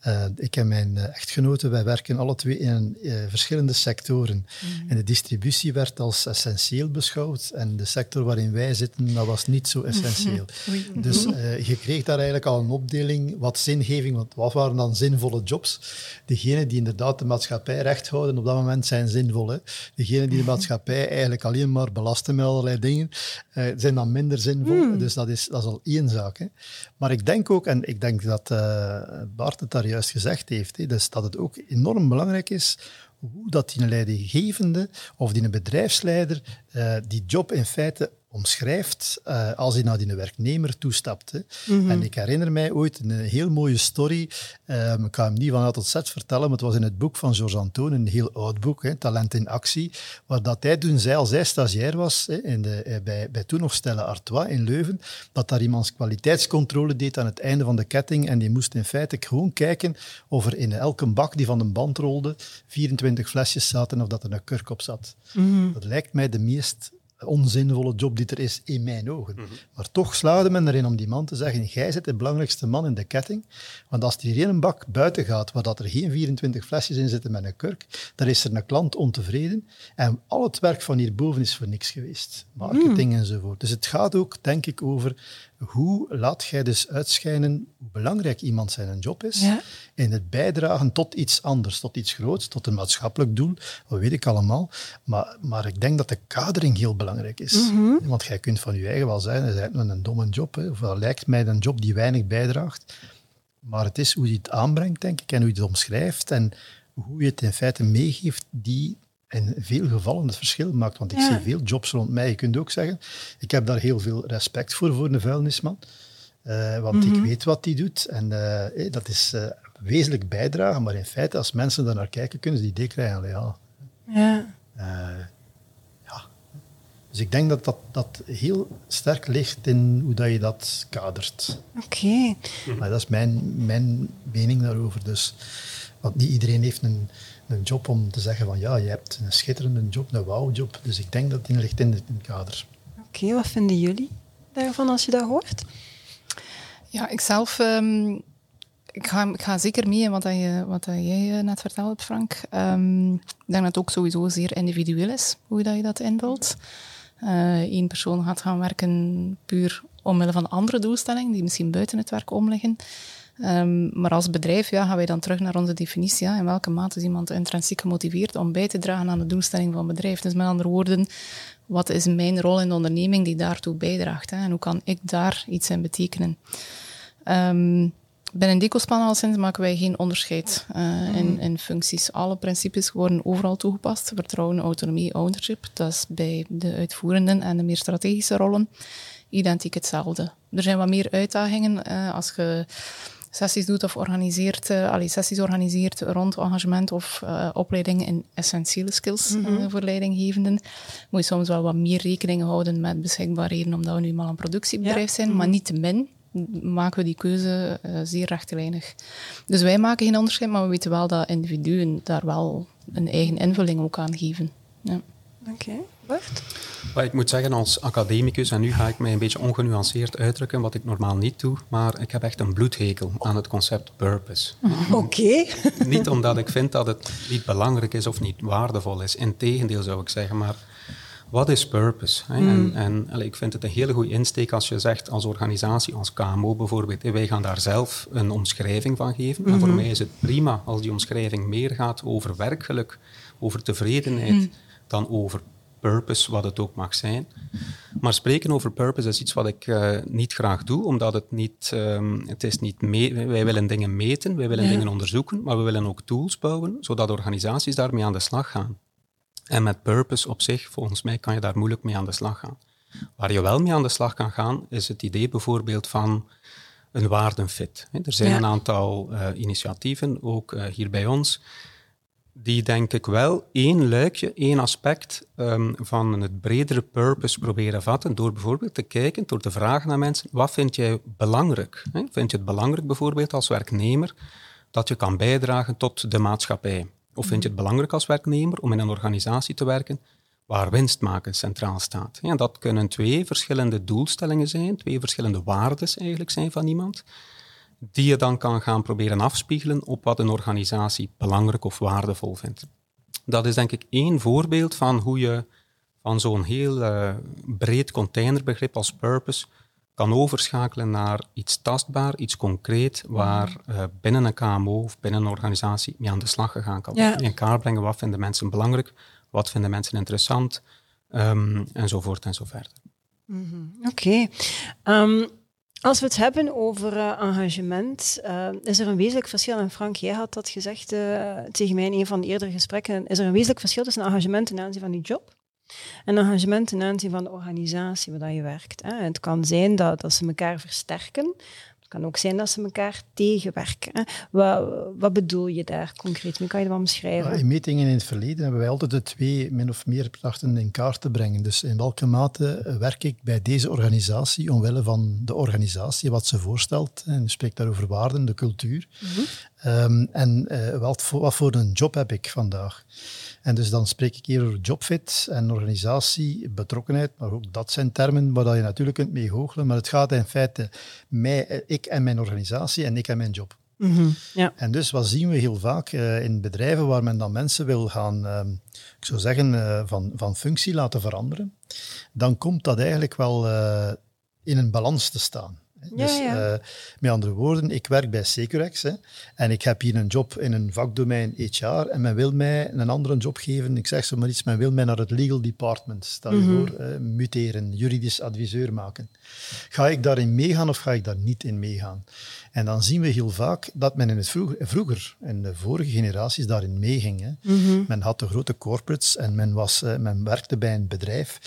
uh, ik en mijn echtgenote, wij werken alle twee in uh, verschillende sectoren. Mm. En de distributie werd als essentieel beschouwd en de sector waarin wij zitten, dat was niet zo essentieel. Mm. Dus uh, je kreeg daar eigenlijk al een opdeling, wat zingeving, want wat waren dan zinvolle jobs? Degenen die inderdaad de maatschappij recht houden, op dat moment zijn zinvol. Hè? Degenen die de maatschappij eigenlijk alleen maar belasten met allerlei dingen, zijn dan minder zinvol. Mm. Dus dat is, dat is al één zaak. Hè? Maar ik denk ook, en ik denk dat Bart het daar juist gezegd heeft, hè, dus dat het ook enorm belangrijk is hoe dat die leidinggevende of die bedrijfsleider uh, die job in feite omschrijft uh, als hij naar die werknemer toestapt. Hè. Mm -hmm. En ik herinner mij ooit een heel mooie story. Um, ik ga hem niet van A tot Z vertellen, maar het was in het boek van Georges Antoine, een heel oud boek, hè, Talent in Actie, waar dat hij toen zei, als hij stagiair was hè, in de, bij, bij toen nog Stella Artois in Leuven, dat daar iemands kwaliteitscontrole deed aan het einde van de ketting en die moest in feite gewoon kijken of er in elke bak die van de band rolde 24 flesjes zaten of dat er een kurk op zat. Mm -hmm. Dat lijkt mij de meest onzinvolle job die er is in mijn ogen. Mm -hmm. Maar toch slaagde men erin om die man te zeggen, jij zit de belangrijkste man in de ketting, want als er hier een bak buiten gaat, waar dat er geen 24 flesjes in zitten met een kurk, dan is er een klant ontevreden en al het werk van hierboven is voor niks geweest. Marketing mm. enzovoort. Dus het gaat ook, denk ik, over hoe laat jij dus uitschijnen hoe belangrijk iemand zijn job is Ja. in het bijdragen tot iets anders, tot iets groots, tot een maatschappelijk doel, dat weet ik allemaal. Maar, maar ik denk dat de kadering heel belangrijk is. Want jij kunt van je eigen wel zeggen, het is eigenlijk een domme job, hè, of dat lijkt mij een job die weinig bijdraagt. Maar het is hoe je het aanbrengt, denk ik, en hoe je het omschrijft en hoe je het in feite meegeeft die in veel gevallen het verschil maakt. Want ik Ja. zie veel jobs rond mij. Je kunt ook zeggen, ik heb daar heel veel respect voor, voor een vuilnisman. Eh, want ik weet wat die doet. En eh, eh, dat is wezenlijk bijdragen. Maar in feite, als mensen daar naar kijken, kunnen ze die idee krijgen. Ja, Ja. ja. Dus ik denk dat, dat dat heel sterk ligt in hoe dat je dat kadert. Oké. Maar dat is mijn, mijn mening daarover. Dus, want niet iedereen heeft een, een job om te zeggen van ja, je hebt een schitterende job, een wauw-job. Dus ik denk dat die ligt in het, kader. Oké, wat vinden jullie daarvan als je dat hoort? Ja, ik zelf... ehm, ik, ga, ik ga zeker mee in wat, dat je, wat dat jij eh, net verteld hebt, Frank. Ehm, ik denk dat het ook sowieso zeer individueel is, hoe dat je dat invult. Eén persoon gaat gaan werken puur omwille van andere doelstellingen, die misschien buiten het werk omliggen. Ehm, maar als bedrijf ja, gaan wij dan terug naar onze definitie. Ja. In welke mate is iemand intrinsiek gemotiveerd om bij te dragen aan de doelstelling van het bedrijf? Dus met andere woorden, wat is mijn rol in de onderneming die daartoe bijdraagt? Hè? En hoe kan ik daar iets in betekenen? Ehm, binnen Decospan al sinds maken wij geen onderscheid eh, in, in functies. Alle principes worden overal toegepast. Vertrouwen, autonomie, ownership. Dat is bij de uitvoerenden en de meer strategische rollen identiek hetzelfde. Er zijn wat meer uitdagingen eh, als je sessies doet of organiseert, eh, allee, sessies organiseert rond engagement of eh, opleidingen in essentiële skills eh, voor leidinggevenden. Moet je soms wel wat meer rekening houden met beschikbaarheden, omdat we nu eenmaal een productiebedrijf zijn, maar niet te min maken we die keuze zeer rechtlijnig. Dus wij maken geen onderscheid, maar we weten wel dat individuen daar wel een eigen invulling ook aan geven. Ja. Oké, Maar ik moet zeggen, als academicus, en nu ga ik mij een beetje ongenuanceerd uitdrukken, wat ik normaal niet doe, maar ik heb echt een bloedhekel aan het concept purpose. Oké. niet omdat ik vind dat het niet belangrijk is of niet waardevol is. Integendeel zou ik zeggen, maar wat is purpose? Hè? En, ik vind het een hele goede insteek als je zegt als organisatie, als KMO bijvoorbeeld, hè, wij gaan daar zelf een omschrijving van geven. En voor mij is het prima als die omschrijving meer gaat over werkgeluk, over tevredenheid, dan over purpose, wat het ook mag zijn. Maar spreken over purpose is iets wat ik eh, niet graag doe, omdat het niet, ehm, het is niet mee, wij willen dingen meten, wij willen Ja. dingen onderzoeken, maar we willen ook tools bouwen, zodat organisaties daarmee aan de slag gaan. En met purpose op zich, volgens mij, kan je daar moeilijk mee aan de slag gaan. Waar je wel mee aan de slag kan gaan, is het idee bijvoorbeeld van een waardenfit. Er zijn Ja. een aantal eh, initiatieven, ook eh, hier bij ons, die denk ik wel één luikje, één aspect ehm, van het bredere purpose proberen vatten, door bijvoorbeeld te kijken, door te vragen aan mensen, wat vind jij belangrijk? Hè? Vind je het belangrijk bijvoorbeeld als werknemer dat je kan bijdragen tot de maatschappij? Of vind je het belangrijk als werknemer om in een organisatie te werken waar winst maken centraal staat? En dat kunnen twee verschillende doelstellingen zijn, twee verschillende waardes eigenlijk zijn van iemand die je dan kan gaan proberen afspiegelen op wat een organisatie belangrijk of waardevol vindt. Dat is denk ik één voorbeeld van hoe je van zo'n heel eh, breed containerbegrip als purpose kan overschakelen naar iets tastbaar, iets concreet, waar eh, binnen een KMO of binnen een organisatie mee aan de slag gegaan kan worden. Ja. In kaart brengen wat vinden mensen belangrijk, wat vinden mensen interessant, ehm, enzovoort en zo verder. Oké. Ehm, als we het hebben over eh, engagement, eh, is er een wezenlijk verschil, en Frank, jij had dat gezegd eh, tegen mij in een van de eerdere gesprekken, is er een wezenlijk verschil tussen engagement ten aanzien van je job en engagement ten aanzien van de organisatie waar je werkt. Hè? Het kan zijn dat, dat ze elkaar versterken, kan ook zijn dat ze elkaar tegenwerken. Hè? Wat, wat bedoel je daar concreet mee? Kan je dat wel beschrijven? Ja, in metingen in het verleden hebben wij altijd de twee min of meer trachten in kaart te brengen. Dus in welke mate werk ik bij deze organisatie omwille van de organisatie, wat ze voorstelt. En je spreekt daar over waarden, de cultuur. Ehm, en eh, wat, voor, wat voor een job heb ik vandaag? En dus dan spreek ik hier over jobfit en organisatie, betrokkenheid, maar ook dat zijn termen waar je natuurlijk kunt mee goochelen, maar het gaat in feite mij, eh, ik en mijn organisatie en ik en mijn job. Mhm. Ja. En dus wat zien we heel vaak eh, in bedrijven waar men dan mensen wil gaan, ehm, ik zou zeggen, van, van functie laten veranderen, dan komt dat eigenlijk wel in een balans te staan. Ja, dus ja. eh, met andere woorden, ik werk bij Securex hè, en ik heb hier een job in een vakdomein HR en men wil mij een andere job geven. Ik zeg zo maar iets, men wil mij naar het legal department, stel je voor, muteren, juridisch adviseur maken. Ga ik daarin meegaan of ga ik daar niet in meegaan? En dan zien we heel vaak dat men in het vroeger, vroeger in de vorige generaties, daarin meeging. Hè. Men had de grote corporates en men, was, eh, men werkte bij een bedrijf.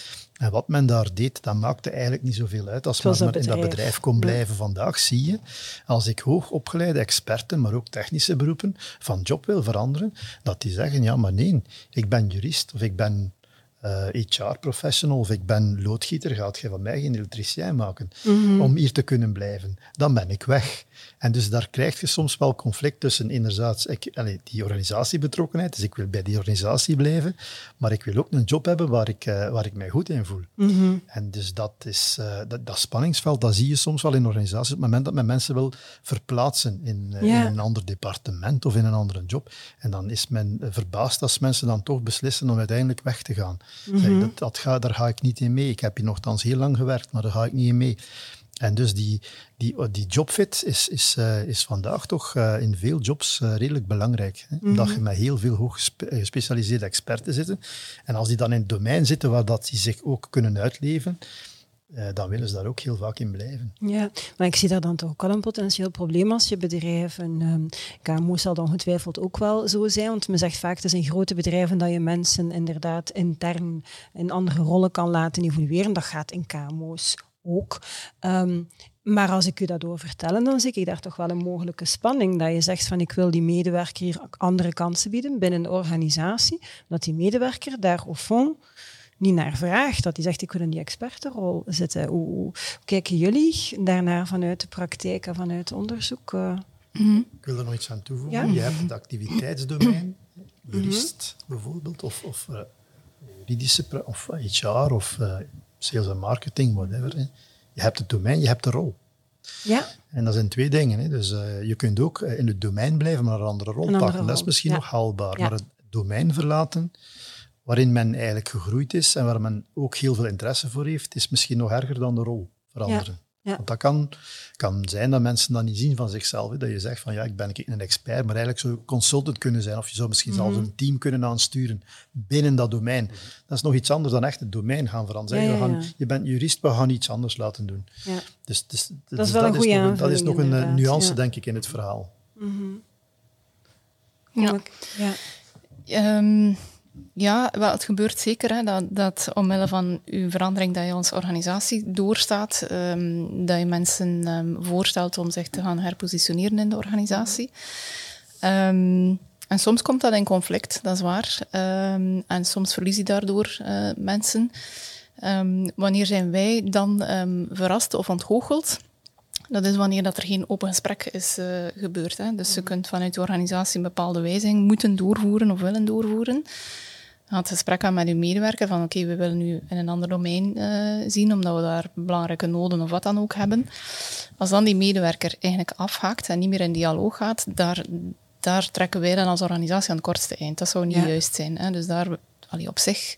En wat men daar deed, dat maakte eigenlijk niet zoveel uit. Als men maar in dat bedrijf. bedrijf kon blijven vandaag, zie je, als ik hoogopgeleide experten, maar ook technische beroepen, van job wil veranderen, dat die zeggen, ja, maar nee, ik ben jurist of ik ben eh, HR-professional of ik ben loodgieter, gaat je van mij geen elektricien maken om hier te kunnen blijven. Dan ben ik weg. En dus daar krijg je soms wel conflict tussen inderdaad ik, allee, die organisatiebetrokkenheid, dus ik wil bij die organisatie blijven, maar ik wil ook een job hebben waar ik, eh, waar ik mij goed in voel. En dus dat is eh, dat, dat spanningsveld, dat zie je soms wel in organisaties op het moment dat men mensen wil verplaatsen in, in een ander departement of in een andere job. En dan is men verbaasd als mensen dan toch beslissen om uiteindelijk weg te gaan. Zeg, dat, dat ga, daar ga ik niet in mee. Ik heb hier nogthans heel lang gewerkt, maar daar ga ik niet in mee. En dus die, die, die jobfit is, is, eh, is vandaag toch eh, in veel jobs eh, redelijk belangrijk. Hè? Omdat je met heel veel hoog gespe- eh, gespecialiseerde experten zitten. En als die dan in het domein zitten waar dat die zich ook kunnen uitleven, eh, dan willen ze daar ook heel vaak in blijven. Ja, maar ik zie daar dan toch ook wel een potentieel probleem als je bedrijf, en um, KMO zal dan ongetwijfeld ook wel zo zijn, want men zegt vaak, het is in grote bedrijven dat je mensen inderdaad intern in andere rollen kan laten evolueren. Dat gaat in KMO's ook. Um, maar als ik u dat wil vertellen, dan zie ik daar toch wel een mogelijke spanning. Dat je zegt van ik wil die medewerker hier andere kansen bieden binnen de organisatie. Dat die medewerker daar au fond niet naar vraagt. Dat hij zegt ik wil in die expertenrol zitten. Hoe, hoe kijken jullie daarnaar vanuit de praktijk en vanuit onderzoek? Uh, Ik wil er nog iets aan toevoegen. Ja? Je hebt het activiteitsdomein, jurist bijvoorbeeld, of, of uh, juridische, pra- of HR, of uh, sales en marketing, whatever. Hè. Je hebt het domein, je hebt de rol. Ja. En dat zijn twee dingen. Hè. Dus uh, je kunt ook in het domein blijven, maar een andere rol Een andere pakken. Dat is misschien ja. nog haalbaar. Ja. Maar het domein verlaten, waarin men eigenlijk gegroeid is en waar men ook heel veel interesse voor heeft, is misschien nog erger dan de rol veranderen. Ja. Want dat kan, kan zijn dat mensen dat niet zien van zichzelf. Hè. Dat je zegt van ja, ik ben een expert, maar eigenlijk zou je consultant kunnen zijn. Of je zou misschien zelfs Mhm. een team kunnen aansturen binnen dat domein. Dat is nog iets anders dan echt het domein gaan veranderen. Ja, Zeggen, ja, we ja. gaan, je bent jurist, we gaan iets anders laten doen. Ja. Dus, dus, is dus wel een goede Dat is nog een eh, nuance, ja. denk ik, in het verhaal. Ja. ja. Ehm, ja, wel, het gebeurt zeker hè, dat, dat omwille van uw verandering dat je als organisatie doorstaat, ehm, dat je mensen ehm, voorstelt om zich te gaan herpositioneren in de organisatie. Ehm, en soms komt dat in conflict, dat is waar. En soms verlies je daardoor eh, mensen. Wanneer zijn wij dan verrast of ontgoocheld? Dat is wanneer dat er geen open gesprek is uh, gebeurd. Hè. Dus je kunt vanuit de organisatie een bepaalde wijziging moeten doorvoeren of willen doorvoeren. Gaat het gesprek aan met uw medewerker van oké, okay, we willen nu in een ander domein uh, zien, omdat we daar belangrijke noden of wat dan ook hebben. Als dan die medewerker eigenlijk afhaakt en niet meer in dialoog gaat, daar, daar trekken wij dan als organisatie aan het kortste eind. Dat zou niet ja. juist zijn. Hè. Dus daar, allee, op zich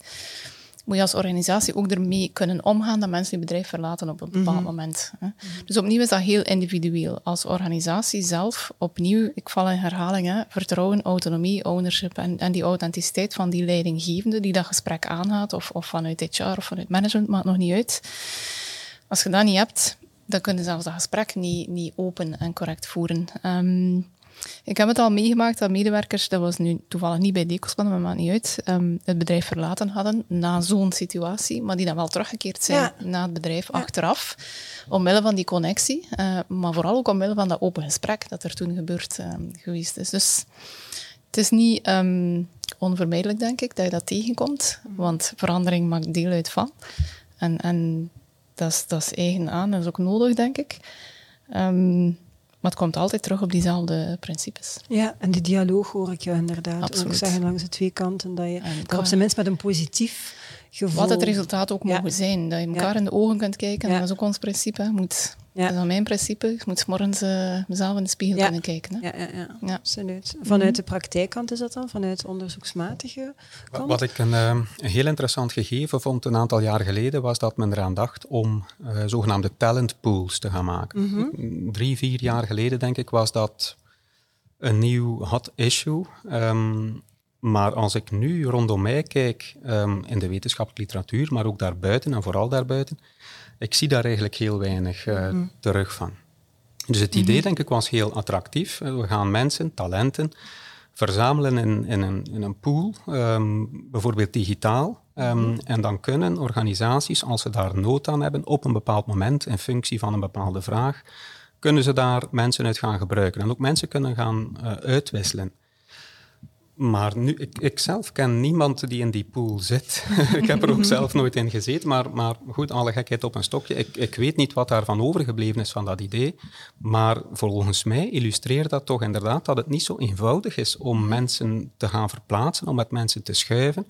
moet je als organisatie ook ermee kunnen omgaan dat mensen je bedrijf verlaten op een bepaald mm -hmm. moment. Hè. Dus opnieuw is dat heel individueel. Als organisatie zelf, opnieuw, ik val in herhaling, hè, vertrouwen, autonomie, ownership en, en die authenticiteit van die leidinggevende die dat gesprek aangaat, of, of vanuit HR of vanuit management, maakt nog niet uit. Als je dat niet hebt, dan kun je zelfs dat gesprek niet, niet open en correct voeren. Um, ik heb het al meegemaakt dat medewerkers, dat was nu toevallig niet bij Decospan, maar maakt niet uit, um, het bedrijf verlaten hadden na zo'n situatie, maar die dan wel teruggekeerd zijn ja. naar het bedrijf ja. achteraf, omwille van die connectie, uh, maar vooral ook omwille van dat open gesprek dat er toen gebeurd um, geweest is. Dus het is niet um, onvermijdelijk, denk ik, dat je dat tegenkomt, want verandering maakt deel uit van. En, en dat, is, dat is eigen aan, dat is ook nodig, denk ik. Maar het komt altijd terug op diezelfde principes. Ja, en die dialoog hoor ik je inderdaad Absoluut. ook zeggen langs de twee kanten. Dat je En op zijn minst met een positief gevoel. Wat het resultaat ook mogen zijn. Dat je elkaar in de ogen kunt kijken. Ja. Dat is ook ons principe. Je Moet, Ja. Dat is mijn principe. Ik moet 's morgens eh, mezelf in de spiegel Ja. kunnen kijken. Hè. Ja, ja, ja, Ja. absoluut. Vanuit de praktijkkant is dat dan? Vanuit onderzoeksmatige kant? Wat ik een, eh, een heel interessant gegeven vond een aantal jaar geleden, was dat men eraan dacht om eh, zogenaamde talent pools te gaan maken. Mhm. Drie, vier jaar geleden, denk ik, was dat een nieuw hot issue. Ehm, maar als ik nu rondom mij kijk, ehm, in de wetenschappelijke literatuur, maar ook daarbuiten en vooral daarbuiten, ik zie daar eigenlijk heel weinig eh, Mhm. terug van. Dus het idee, denk ik, was heel attractief. Eh, We gaan mensen, talenten, verzamelen in, in, een, in een pool, ehm, bijvoorbeeld digitaal. Ehm, En dan kunnen organisaties, als ze daar nood aan hebben, op een bepaald moment, in functie van een bepaalde vraag, kunnen ze daar mensen uit gaan gebruiken. En ook mensen kunnen gaan eh, uitwisselen. Maar nu, ik, ik zelf ken niemand die in die pool zit. ik heb er ook zelf nooit in gezeten. Maar, maar goed, alle gekheid op een stokje. Ik, ik weet niet wat daarvan overgebleven is van dat idee. Maar volgens mij illustreert dat toch inderdaad dat het niet zo eenvoudig is om mensen te gaan verplaatsen, om met mensen te schuiven.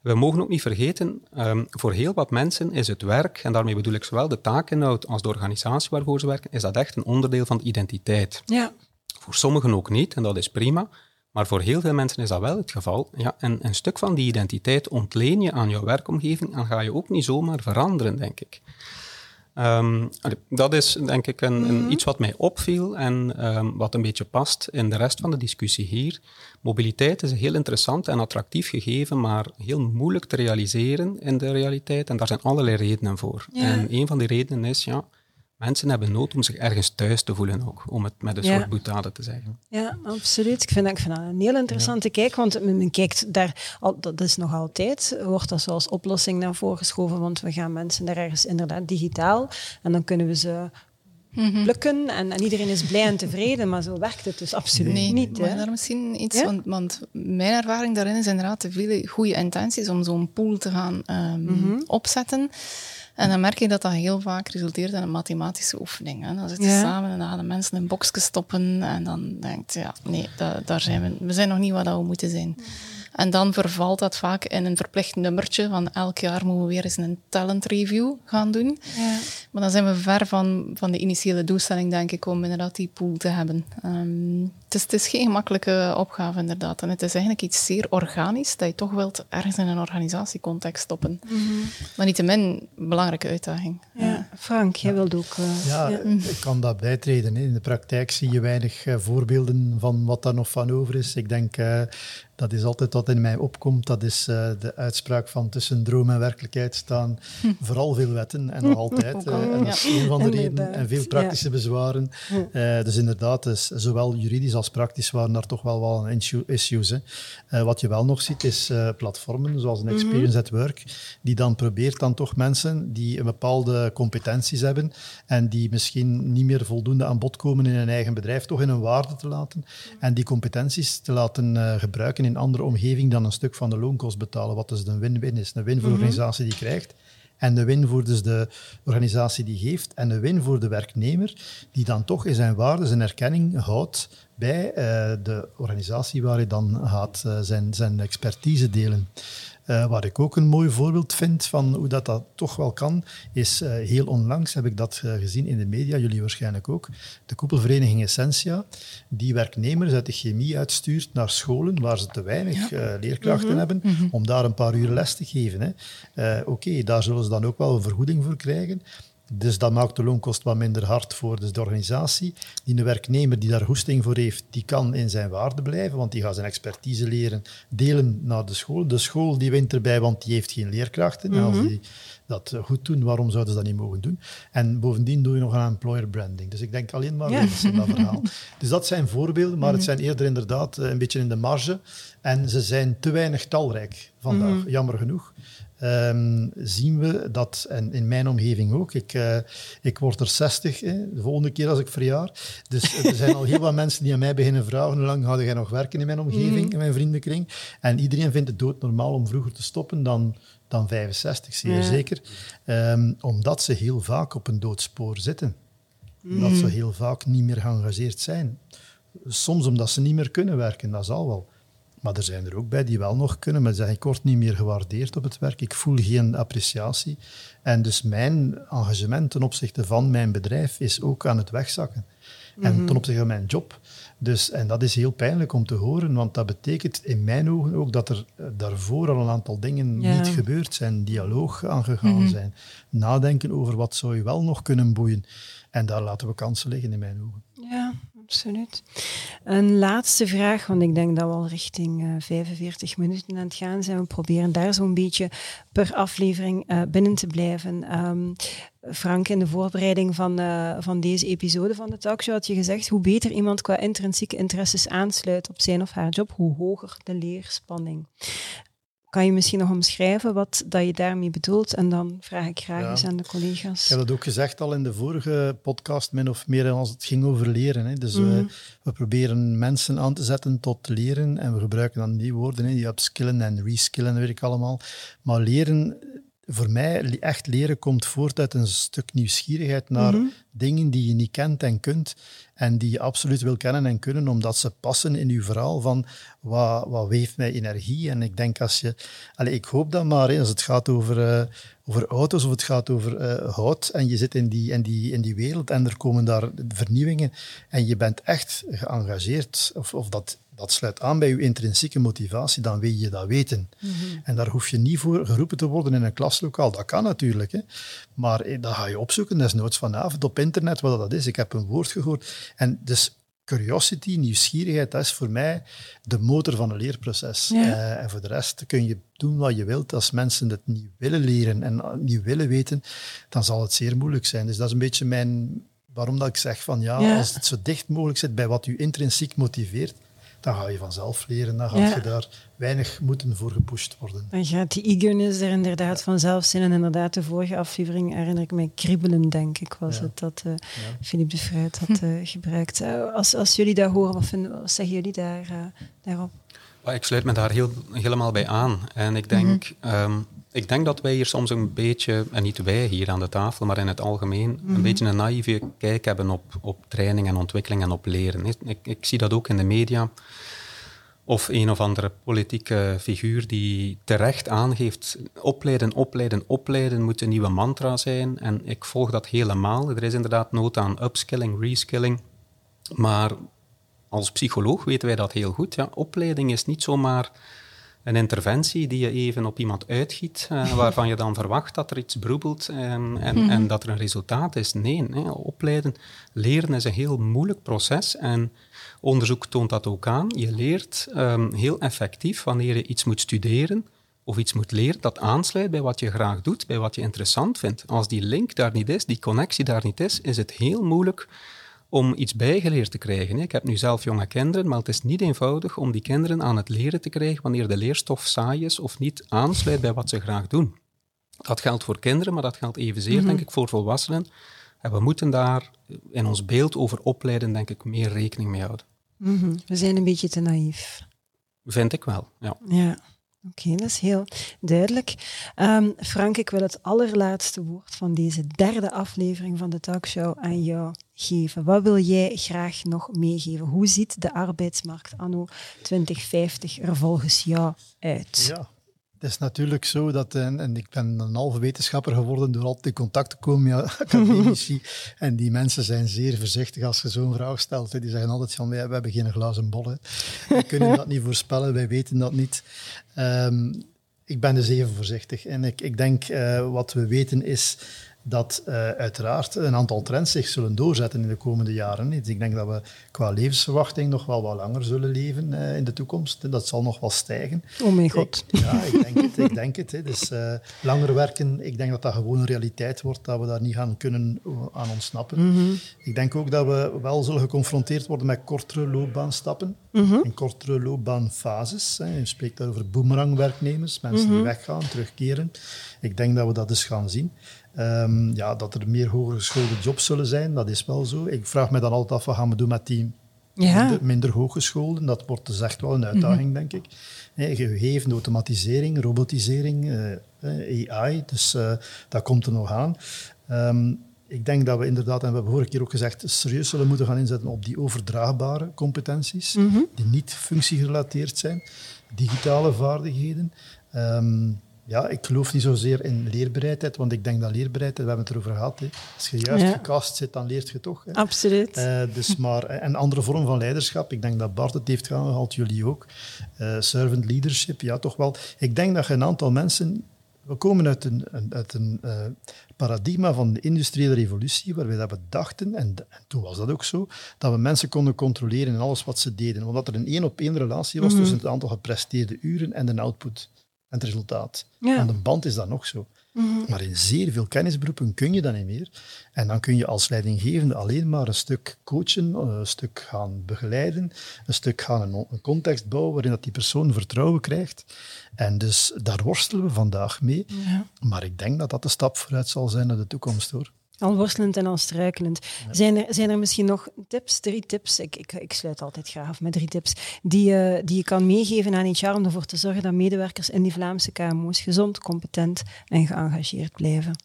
We mogen ook niet vergeten, ehm, voor heel wat mensen is het werk, en daarmee bedoel ik zowel de taakinhoud als de organisatie waarvoor ze werken, is dat echt een onderdeel van de identiteit. Ja. Voor sommigen ook niet, en dat is prima. Maar voor heel veel mensen is dat wel het geval. Ja, en een stuk van die identiteit ontleen je aan jouw werkomgeving en ga je ook niet zomaar veranderen, denk ik. Ehm, dat is denk ik een, een, iets wat mij opviel en ehm, wat een beetje past in de rest van de discussie hier. Mobiliteit is een heel interessant en attractief gegeven, maar heel moeilijk te realiseren in de realiteit. En daar zijn allerlei redenen voor. Ja. En een van die redenen is, ja, mensen hebben nood om zich ergens thuis te voelen ook, om het met een Ja. soort boetade te zeggen. Ja, absoluut. Ik vind, dat, ik vind dat een heel interessante kijk, want men, kijkt daar, al, dat is nog altijd, wordt dat zoals oplossing naar voren geschoven, want we gaan mensen daar ergens inderdaad digitaal en dan kunnen we ze plukken en, en iedereen is blij en tevreden, maar zo werkt het dus absoluut Nee, niet. mag Hè? ik daar misschien iets? Ja? Want, want mijn ervaring daarin is inderdaad de vele goede intenties om zo'n pool te gaan ehm, opzetten. En dan merk je dat dat heel vaak resulteert in een mathematische oefening. Hè. Dan zitten ze Ja. samen en dan gaan de mensen in boxjes stoppen. En dan denkt je, ja, nee, da- daar zijn we, we zijn nog niet wat dat we moeten zijn. En dan vervalt dat vaak in een verplicht nummertje van elk jaar moeten we weer eens een talent review gaan doen. Ja. Maar dan zijn we ver van, van de initiële doelstelling, denk ik, om inderdaad die pool te hebben. Ehm, het, is, het is geen gemakkelijke opgave, inderdaad. En het is eigenlijk iets zeer organisch, dat je toch wilt ergens in een organisatiecontext stoppen. Maar niettemin belangrijke uitdaging. Ja. Frank, jij wilt ook... eh, Ja, ik kan dat bijtreden. hè. In de praktijk zie je weinig eh, voorbeelden van wat daar nog van over is. Ik denk, eh, dat is altijd wat in mij opkomt. Dat is eh, de uitspraak van tussen droom en werkelijkheid staan vooral veel wetten en nog altijd. eh, en dat is een van de redenen. En veel praktische bezwaren. Eh, dus inderdaad, dus zowel juridisch als praktisch waren daar toch wel wel issue- issues. Hè. Wat je wel nog ziet, is platformen zoals een Experience at Work, die dan probeert dan toch mensen die een bepaalde competenties hebben en die misschien niet meer voldoende aan bod komen in hun eigen bedrijf, toch in een waarde te laten en die competenties te laten gebruiken in andere omgeving dan een stuk van de loonkost betalen, wat dus een win-win is. Een win voor de organisatie die krijgt en de win voor dus de organisatie die geeft en de win voor de werknemer, die dan toch in zijn waarde, zijn erkenning houdt bij eh, de organisatie waar hij dan gaat eh, zijn, zijn expertise delen. Eh, waar ik ook een mooi voorbeeld vind van hoe dat, dat toch wel kan, is eh, heel onlangs heb ik dat eh, gezien in de media, jullie waarschijnlijk ook, de koepelvereniging Essentia, die werknemers uit de chemie uitstuurt naar scholen waar ze te weinig leerkrachten hebben, om daar een paar uur les te geven. Oké, daar zullen ze dan ook wel een vergoeding voor krijgen. Dus dat maakt de loonkost wat minder hard voor dus de organisatie. Die een werknemer die daar hoesting voor heeft, die kan in zijn waarde blijven, want die gaat zijn expertise leren delen naar de school. De school die wint erbij, want die heeft geen leerkrachten. En als die dat goed doen, waarom zouden ze dat niet mogen doen? En bovendien doe je nog aan employer branding. Dus ik denk alleen maar Ja. dat verhaal. Dus dat zijn voorbeelden, maar het zijn eerder inderdaad eh, een beetje in de marge. En ze zijn te weinig talrijk vandaag, jammer genoeg. Ehm, zien we dat, en in mijn omgeving ook, ik, eh, ik word er 60 hè, de volgende keer als ik verjaar. Dus er zijn al heel wat mensen die aan mij beginnen vragen hoe lang ga jij nog werken in mijn omgeving, in mijn vriendenkring. En iedereen vindt het doodnormaal om vroeger te stoppen dan, dan 65, zeer Ja. zeker. Ehm, omdat ze heel vaak op een doodspoor zitten. Omdat ze heel vaak niet meer geëngageerd zijn. Soms omdat ze niet meer kunnen werken, dat zal wel. Maar er zijn er ook bij die wel nog kunnen, maar ik word niet meer gewaardeerd op het werk, ik voel geen appreciatie. En dus mijn engagement ten opzichte van mijn bedrijf is ook aan het wegzakken. En mhm. ten opzichte van mijn job. Dus, en dat is heel pijnlijk om te horen, want dat betekent in mijn ogen ook dat er eh, daarvoor al een aantal dingen niet gebeurd zijn, dialoog aangegaan mm zijn, nadenken over wat zou je wel nog kunnen boeien. En daar laten we kansen liggen in mijn ogen. Absoluut. Een laatste vraag, want ik denk dat we al richting uh, eh, 45 minuten aan het gaan zijn. We proberen daar zo'n beetje per aflevering uh, binnen te blijven. Um, Frank, in de voorbereiding van, uh, van deze episode van de talkshow had je gezegd hoe beter iemand qua intrinsieke interesses aansluit op zijn of haar job, hoe hoger de leerspanning. Kan je misschien nog omschrijven wat dat je daarmee bedoelt? En dan vraag ik graag eens aan de collega's. Ik heb dat ook gezegd al in de vorige podcast, min of meer als het ging over leren. Hè. Dus we, mhm. we, proberen mensen aan te zetten tot leren en we gebruiken dan die woorden, hè, die upskillen en reskillen, weet ik allemaal. Maar leren voor mij, echt leren komt voort uit een stuk nieuwsgierigheid naar mhm. dingen die je niet kent en kunt en die je absoluut wil kennen en kunnen, omdat ze passen in je verhaal van wat, wat weeft mij energie. En ik denk als je... Allez, ik hoop dat maar, als het gaat over, uh, over auto's of het gaat over uh, hout en je zit in die, in, die, in die wereld en er komen daar vernieuwingen en je bent echt geëngageerd, of, of dat dat sluit aan bij je intrinsieke motivatie, dan wil je dat weten. Mhm. En daar hoef je niet voor geroepen te worden in een klaslokaal. Dat kan natuurlijk, hè. maar eh, dat ga je opzoeken desnoods vanavond op internet wat dat is. Ik heb een woord gehoord. En dus curiosity, nieuwsgierigheid, dat is voor mij de motor van een leerproces. Uh, en voor de rest kun je doen wat je wilt. Als mensen het niet willen leren en niet willen weten, dan zal het zeer moeilijk zijn. Dus dat is een beetje mijn... Waarom dat ik zeg van ja, ja. als het zo dicht mogelijk zit bij wat u intrinsiek motiveert, dan ga je vanzelf leren. Dan ga je daar weinig moeten voor gepusht worden. Dan gaat die eagerness er inderdaad vanzelf zijn. En inderdaad, de vorige aflevering herinner ik mij kriebelen, denk ik, was het dat uh, Philippe de Fruit had uh, gebruikt. Uh, als, als jullie dat horen, wat, vinden, wat zeggen jullie daar, daarop? Ik sluit me daar heel, helemaal bij aan. En ik denk, mm -hmm. Ik denk dat wij hier soms een beetje, en niet wij hier aan de tafel, maar in het algemeen, een mhm. beetje een naïeve kijk hebben op, op training en ontwikkeling en op leren. Ik, ik, zie dat ook in de media. Of een of andere politieke figuur die terecht aangeeft, opleiden, opleiden, opleiden moet een nieuwe mantra zijn. En ik volg dat helemaal. Er is inderdaad nood aan upskilling, reskilling. Maar als psycholoog weten wij dat heel goed. Ja. Opleiding is niet zomaar een interventie die je even op iemand uitgiet, uh, waarvan je dan verwacht dat er iets broebelt en, en, mhm. en dat er een resultaat is. Nee, nee, opleiden, leren is een heel moeilijk proces en onderzoek toont dat ook aan. Je leert um, heel effectief wanneer je iets moet studeren of iets moet leren dat aansluit bij wat je graag doet, bij wat je interessant vindt. Als die link daar niet is, die connectie daar niet is, is het heel moeilijk om iets bijgeleerd te krijgen. Ik heb nu zelf jonge kinderen, maar het is niet eenvoudig om die kinderen aan het leren te krijgen wanneer de leerstof saai is of niet aansluit bij wat ze graag doen. Dat geldt voor kinderen, maar dat geldt evenzeer, mm denk ik, voor volwassenen. En we moeten daar in ons beeld over opleiden, denk ik, meer rekening mee houden. Mhm. We zijn een beetje te naïef. Vind ik wel, ja. Ja. Oké, dat is heel duidelijk. Um, Frank, ik wil het allerlaatste woord van deze derde aflevering van de talkshow aan jou geven. Wat wil jij graag nog meegeven? Hoe ziet de arbeidsmarkt anno 2050 er volgens jou uit? Ja, het is natuurlijk zo dat, en, en, ik ben een halve wetenschapper geworden door altijd in contact te komen met academici. en die mensen zijn zeer voorzichtig als je zo'n vraag stelt. Die zeggen altijd van, we hebben geen glazen bol. We kunnen dat niet voorspellen, wij weten dat niet. Um, ik ben dus even voorzichtig. En ik, ik denk, uh, wat we weten is dat uh, uiteraard een aantal trends zich zullen doorzetten in de komende jaren. Dus ik denk dat we qua levensverwachting nog wel wat langer zullen leven uh, in de toekomst. Dat zal nog wel stijgen. Oh mijn god. ja, ik denk het. Ik denk het hè. Dus uh, langer werken, ik denk dat dat gewoon een realiteit wordt, dat we daar niet gaan kunnen aan ontsnappen. Mm -hmm. Ik denk ook dat we wel zullen geconfronteerd worden met kortere loopbaanstappen mm -hmm. en kortere loopbaanfases. Hè. Je spreekt daar over boomerangwerknemers, mensen mm -hmm. die mhm. weggaan, terugkeren. Ik denk dat we dat dus gaan zien. Um, ja, dat er meer hooggeschoolde jobs zullen zijn, dat is wel zo. Ik vraag me dan altijd af, wat gaan we doen met die ja. minder, minder hooggeschoolden? Dat wordt dus echt wel een uitdaging, mm -hmm. denk ik. Gegeven automatisering, robotisering, uh, eh, AI, dus uh, dat komt er nog aan. Um, ik denk dat we inderdaad, en we hebben vorige keer ook gezegd, serieus zullen moeten gaan inzetten op die overdraagbare competenties, Mhm. die niet functiegerelateerd zijn, digitale vaardigheden. Ehm, ja, ik geloof niet zozeer in leerbereidheid, want ik denk dat leerbereidheid, we hebben het erover gehad, hè. als je juist Ja. gecast zit, dan leert je toch. Hè. Absoluut. Eh, dus maar, en andere vorm van leiderschap, ik denk dat Bart het heeft aangehaald, jullie ook. Eh, servant leadership, ja toch wel. Ik denk dat je een aantal mensen... We komen uit een, een- uit een eh, paradigma van de industriële revolutie, waar we dat we dachten, en, en toen was dat ook zo, dat we mensen konden controleren in alles wat ze deden. Omdat er een één-op-één relatie was Mhm. tussen het aantal gepresteerde uren en de output en het resultaat. Ja. Aan de band is dat nog zo. Maar in zeer veel kennisberoepen kun je dat niet meer. En dan kun je als leidinggevende alleen maar een stuk coachen, eh, een stuk gaan begeleiden, een stuk gaan een, een context bouwen waarin dat die persoon vertrouwen krijgt. En dus daar worstelen we vandaag mee. Ja. Maar ik denk dat dat de stap vooruit zal zijn naar de toekomst, hoor. Al worstelend en al struikelend. Zijn, er, zijn er misschien nog tips, drie tips, ik, ik, ik sluit altijd graag af met drie tips, die, je die je kan meegeven aan HR om ervoor te zorgen dat medewerkers in die Vlaamse KMO's gezond, competent en geëngageerd blijven?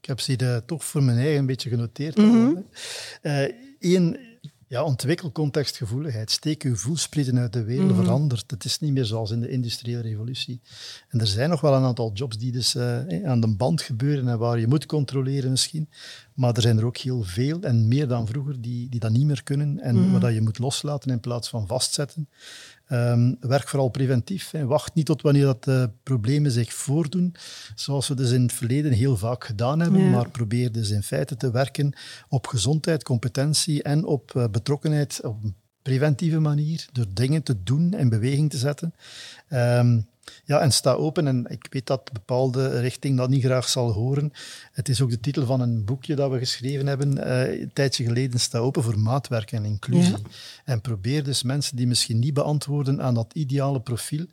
Ik heb ze eh, toch voor mijn eigen een beetje genoteerd. Mhm. Eén, ja, ontwikkel contextgevoeligheid. Steek uw voelsprieten uit de wereld, Mhm. verandert. Het is niet meer zoals in de industriële revolutie. En er zijn nog wel een aantal jobs die dus eh, aan de band gebeuren en waar je moet controleren misschien. Maar er zijn er ook heel veel en meer dan vroeger die, die dat niet meer kunnen en Mhm. waar dat je moet loslaten in plaats van vastzetten. Ehm, werk vooral preventief. Hè. Wacht niet tot wanneer dat eh, problemen zich voordoen, zoals we dus in het verleden heel vaak gedaan hebben, Ja. maar probeer dus in feite te werken op gezondheid, competentie en op eh, betrokkenheid op een preventieve manier, door dingen te doen en beweging te zetten. Ehm, ja, en sta open. En ik weet dat een bepaalde richting dat niet graag zal horen. Het is ook de titel van een boekje dat we geschreven hebben eh, een tijdje geleden. Sta open voor maatwerk en inclusie. Ja. En probeer dus mensen die misschien niet beantwoorden aan dat ideale profiel,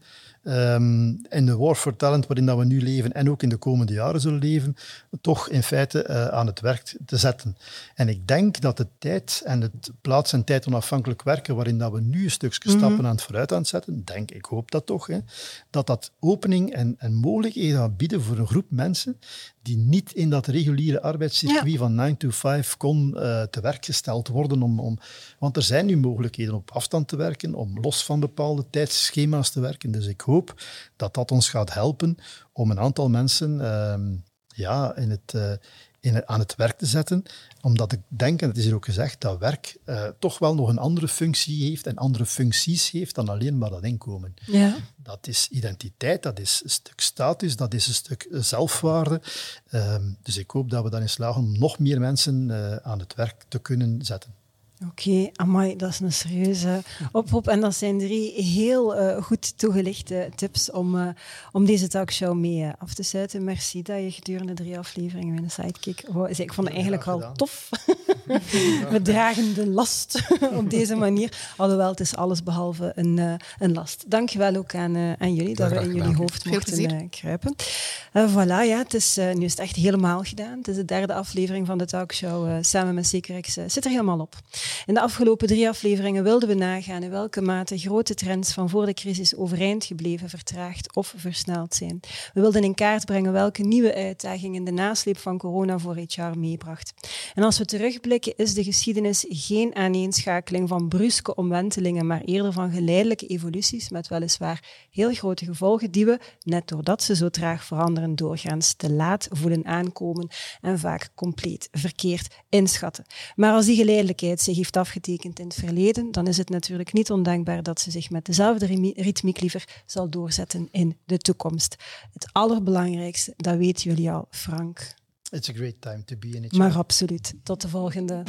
ehm, in de war for talent waarin dat we nu leven en ook in de komende jaren zullen leven, toch in feite eh, aan het werk te zetten. En ik denk dat de tijd en het plaats- en tijd onafhankelijk werken, waarin dat we nu een stukje stappen aan het vooruit aan het zetten, denk ik, hoop dat toch, hè, dat dat opening en, en mogelijkheden gaat bieden voor een groep mensen die niet in dat reguliere arbeidscircuit van 9 to 5 kon eh, te werk gesteld worden. Om, om, want er zijn nu mogelijkheden om op afstand te werken, om los van bepaalde tijdschema's te werken. Dus ik hoop dat dat ons gaat helpen om een aantal mensen ehm, ja, in het, eh, in aan het werk te zetten. Omdat ik denk, en het is hier ook gezegd, dat werk eh, toch wel nog een andere functie heeft en andere functies heeft dan alleen maar dat inkomen. Ja. Dat is identiteit, dat is een stuk status, dat is een stuk zelfwaarde. Ehm, dus ik hoop dat we daarin slagen om nog meer mensen eh, aan het werk te kunnen zetten. Oké, amai, dat is een serieuze oproep. En dat zijn drie heel eh, goed toegelichte tips om, eh, om deze talkshow mee eh, af te sluiten. Merci dat je gedurende drie afleveringen mijn sidekick... Ik vond het eigenlijk wel gedaan. tof. We dragen de last op deze manier. Alhoewel, het is alles behalve een, eh, een last. Dankjewel ook aan, eh, aan jullie dat we in jullie hoofd Veel mochten plezier. kruipen. Eh, voilà, ja, het is, nu is het echt helemaal gedaan. Het is de derde aflevering van de talkshow eh, samen met eh, zit er helemaal op. In de afgelopen drie afleveringen wilden we nagaan in welke mate grote trends van voor de crisis overeind gebleven, vertraagd of versneld zijn. We wilden in kaart brengen welke nieuwe uitdagingen de nasleep van corona voor HR meebracht. En als we terugblikken, is de geschiedenis geen aaneenschakeling van bruske omwentelingen, maar eerder van geleidelijke evoluties met weliswaar heel grote gevolgen die we, net doordat ze zo traag veranderen, doorgaans te laat voelen aankomen en vaak compleet verkeerd inschatten. Maar als die geleidelijkheid zich heeft afgetekend in het verleden, dan is het natuurlijk niet ondenkbaar dat ze zich met dezelfde ritmiek liever zal doorzetten in de toekomst. Het allerbelangrijkste, dat weten jullie al, Frank. It's a great time to be in it. Maar absoluut. Tot de volgende.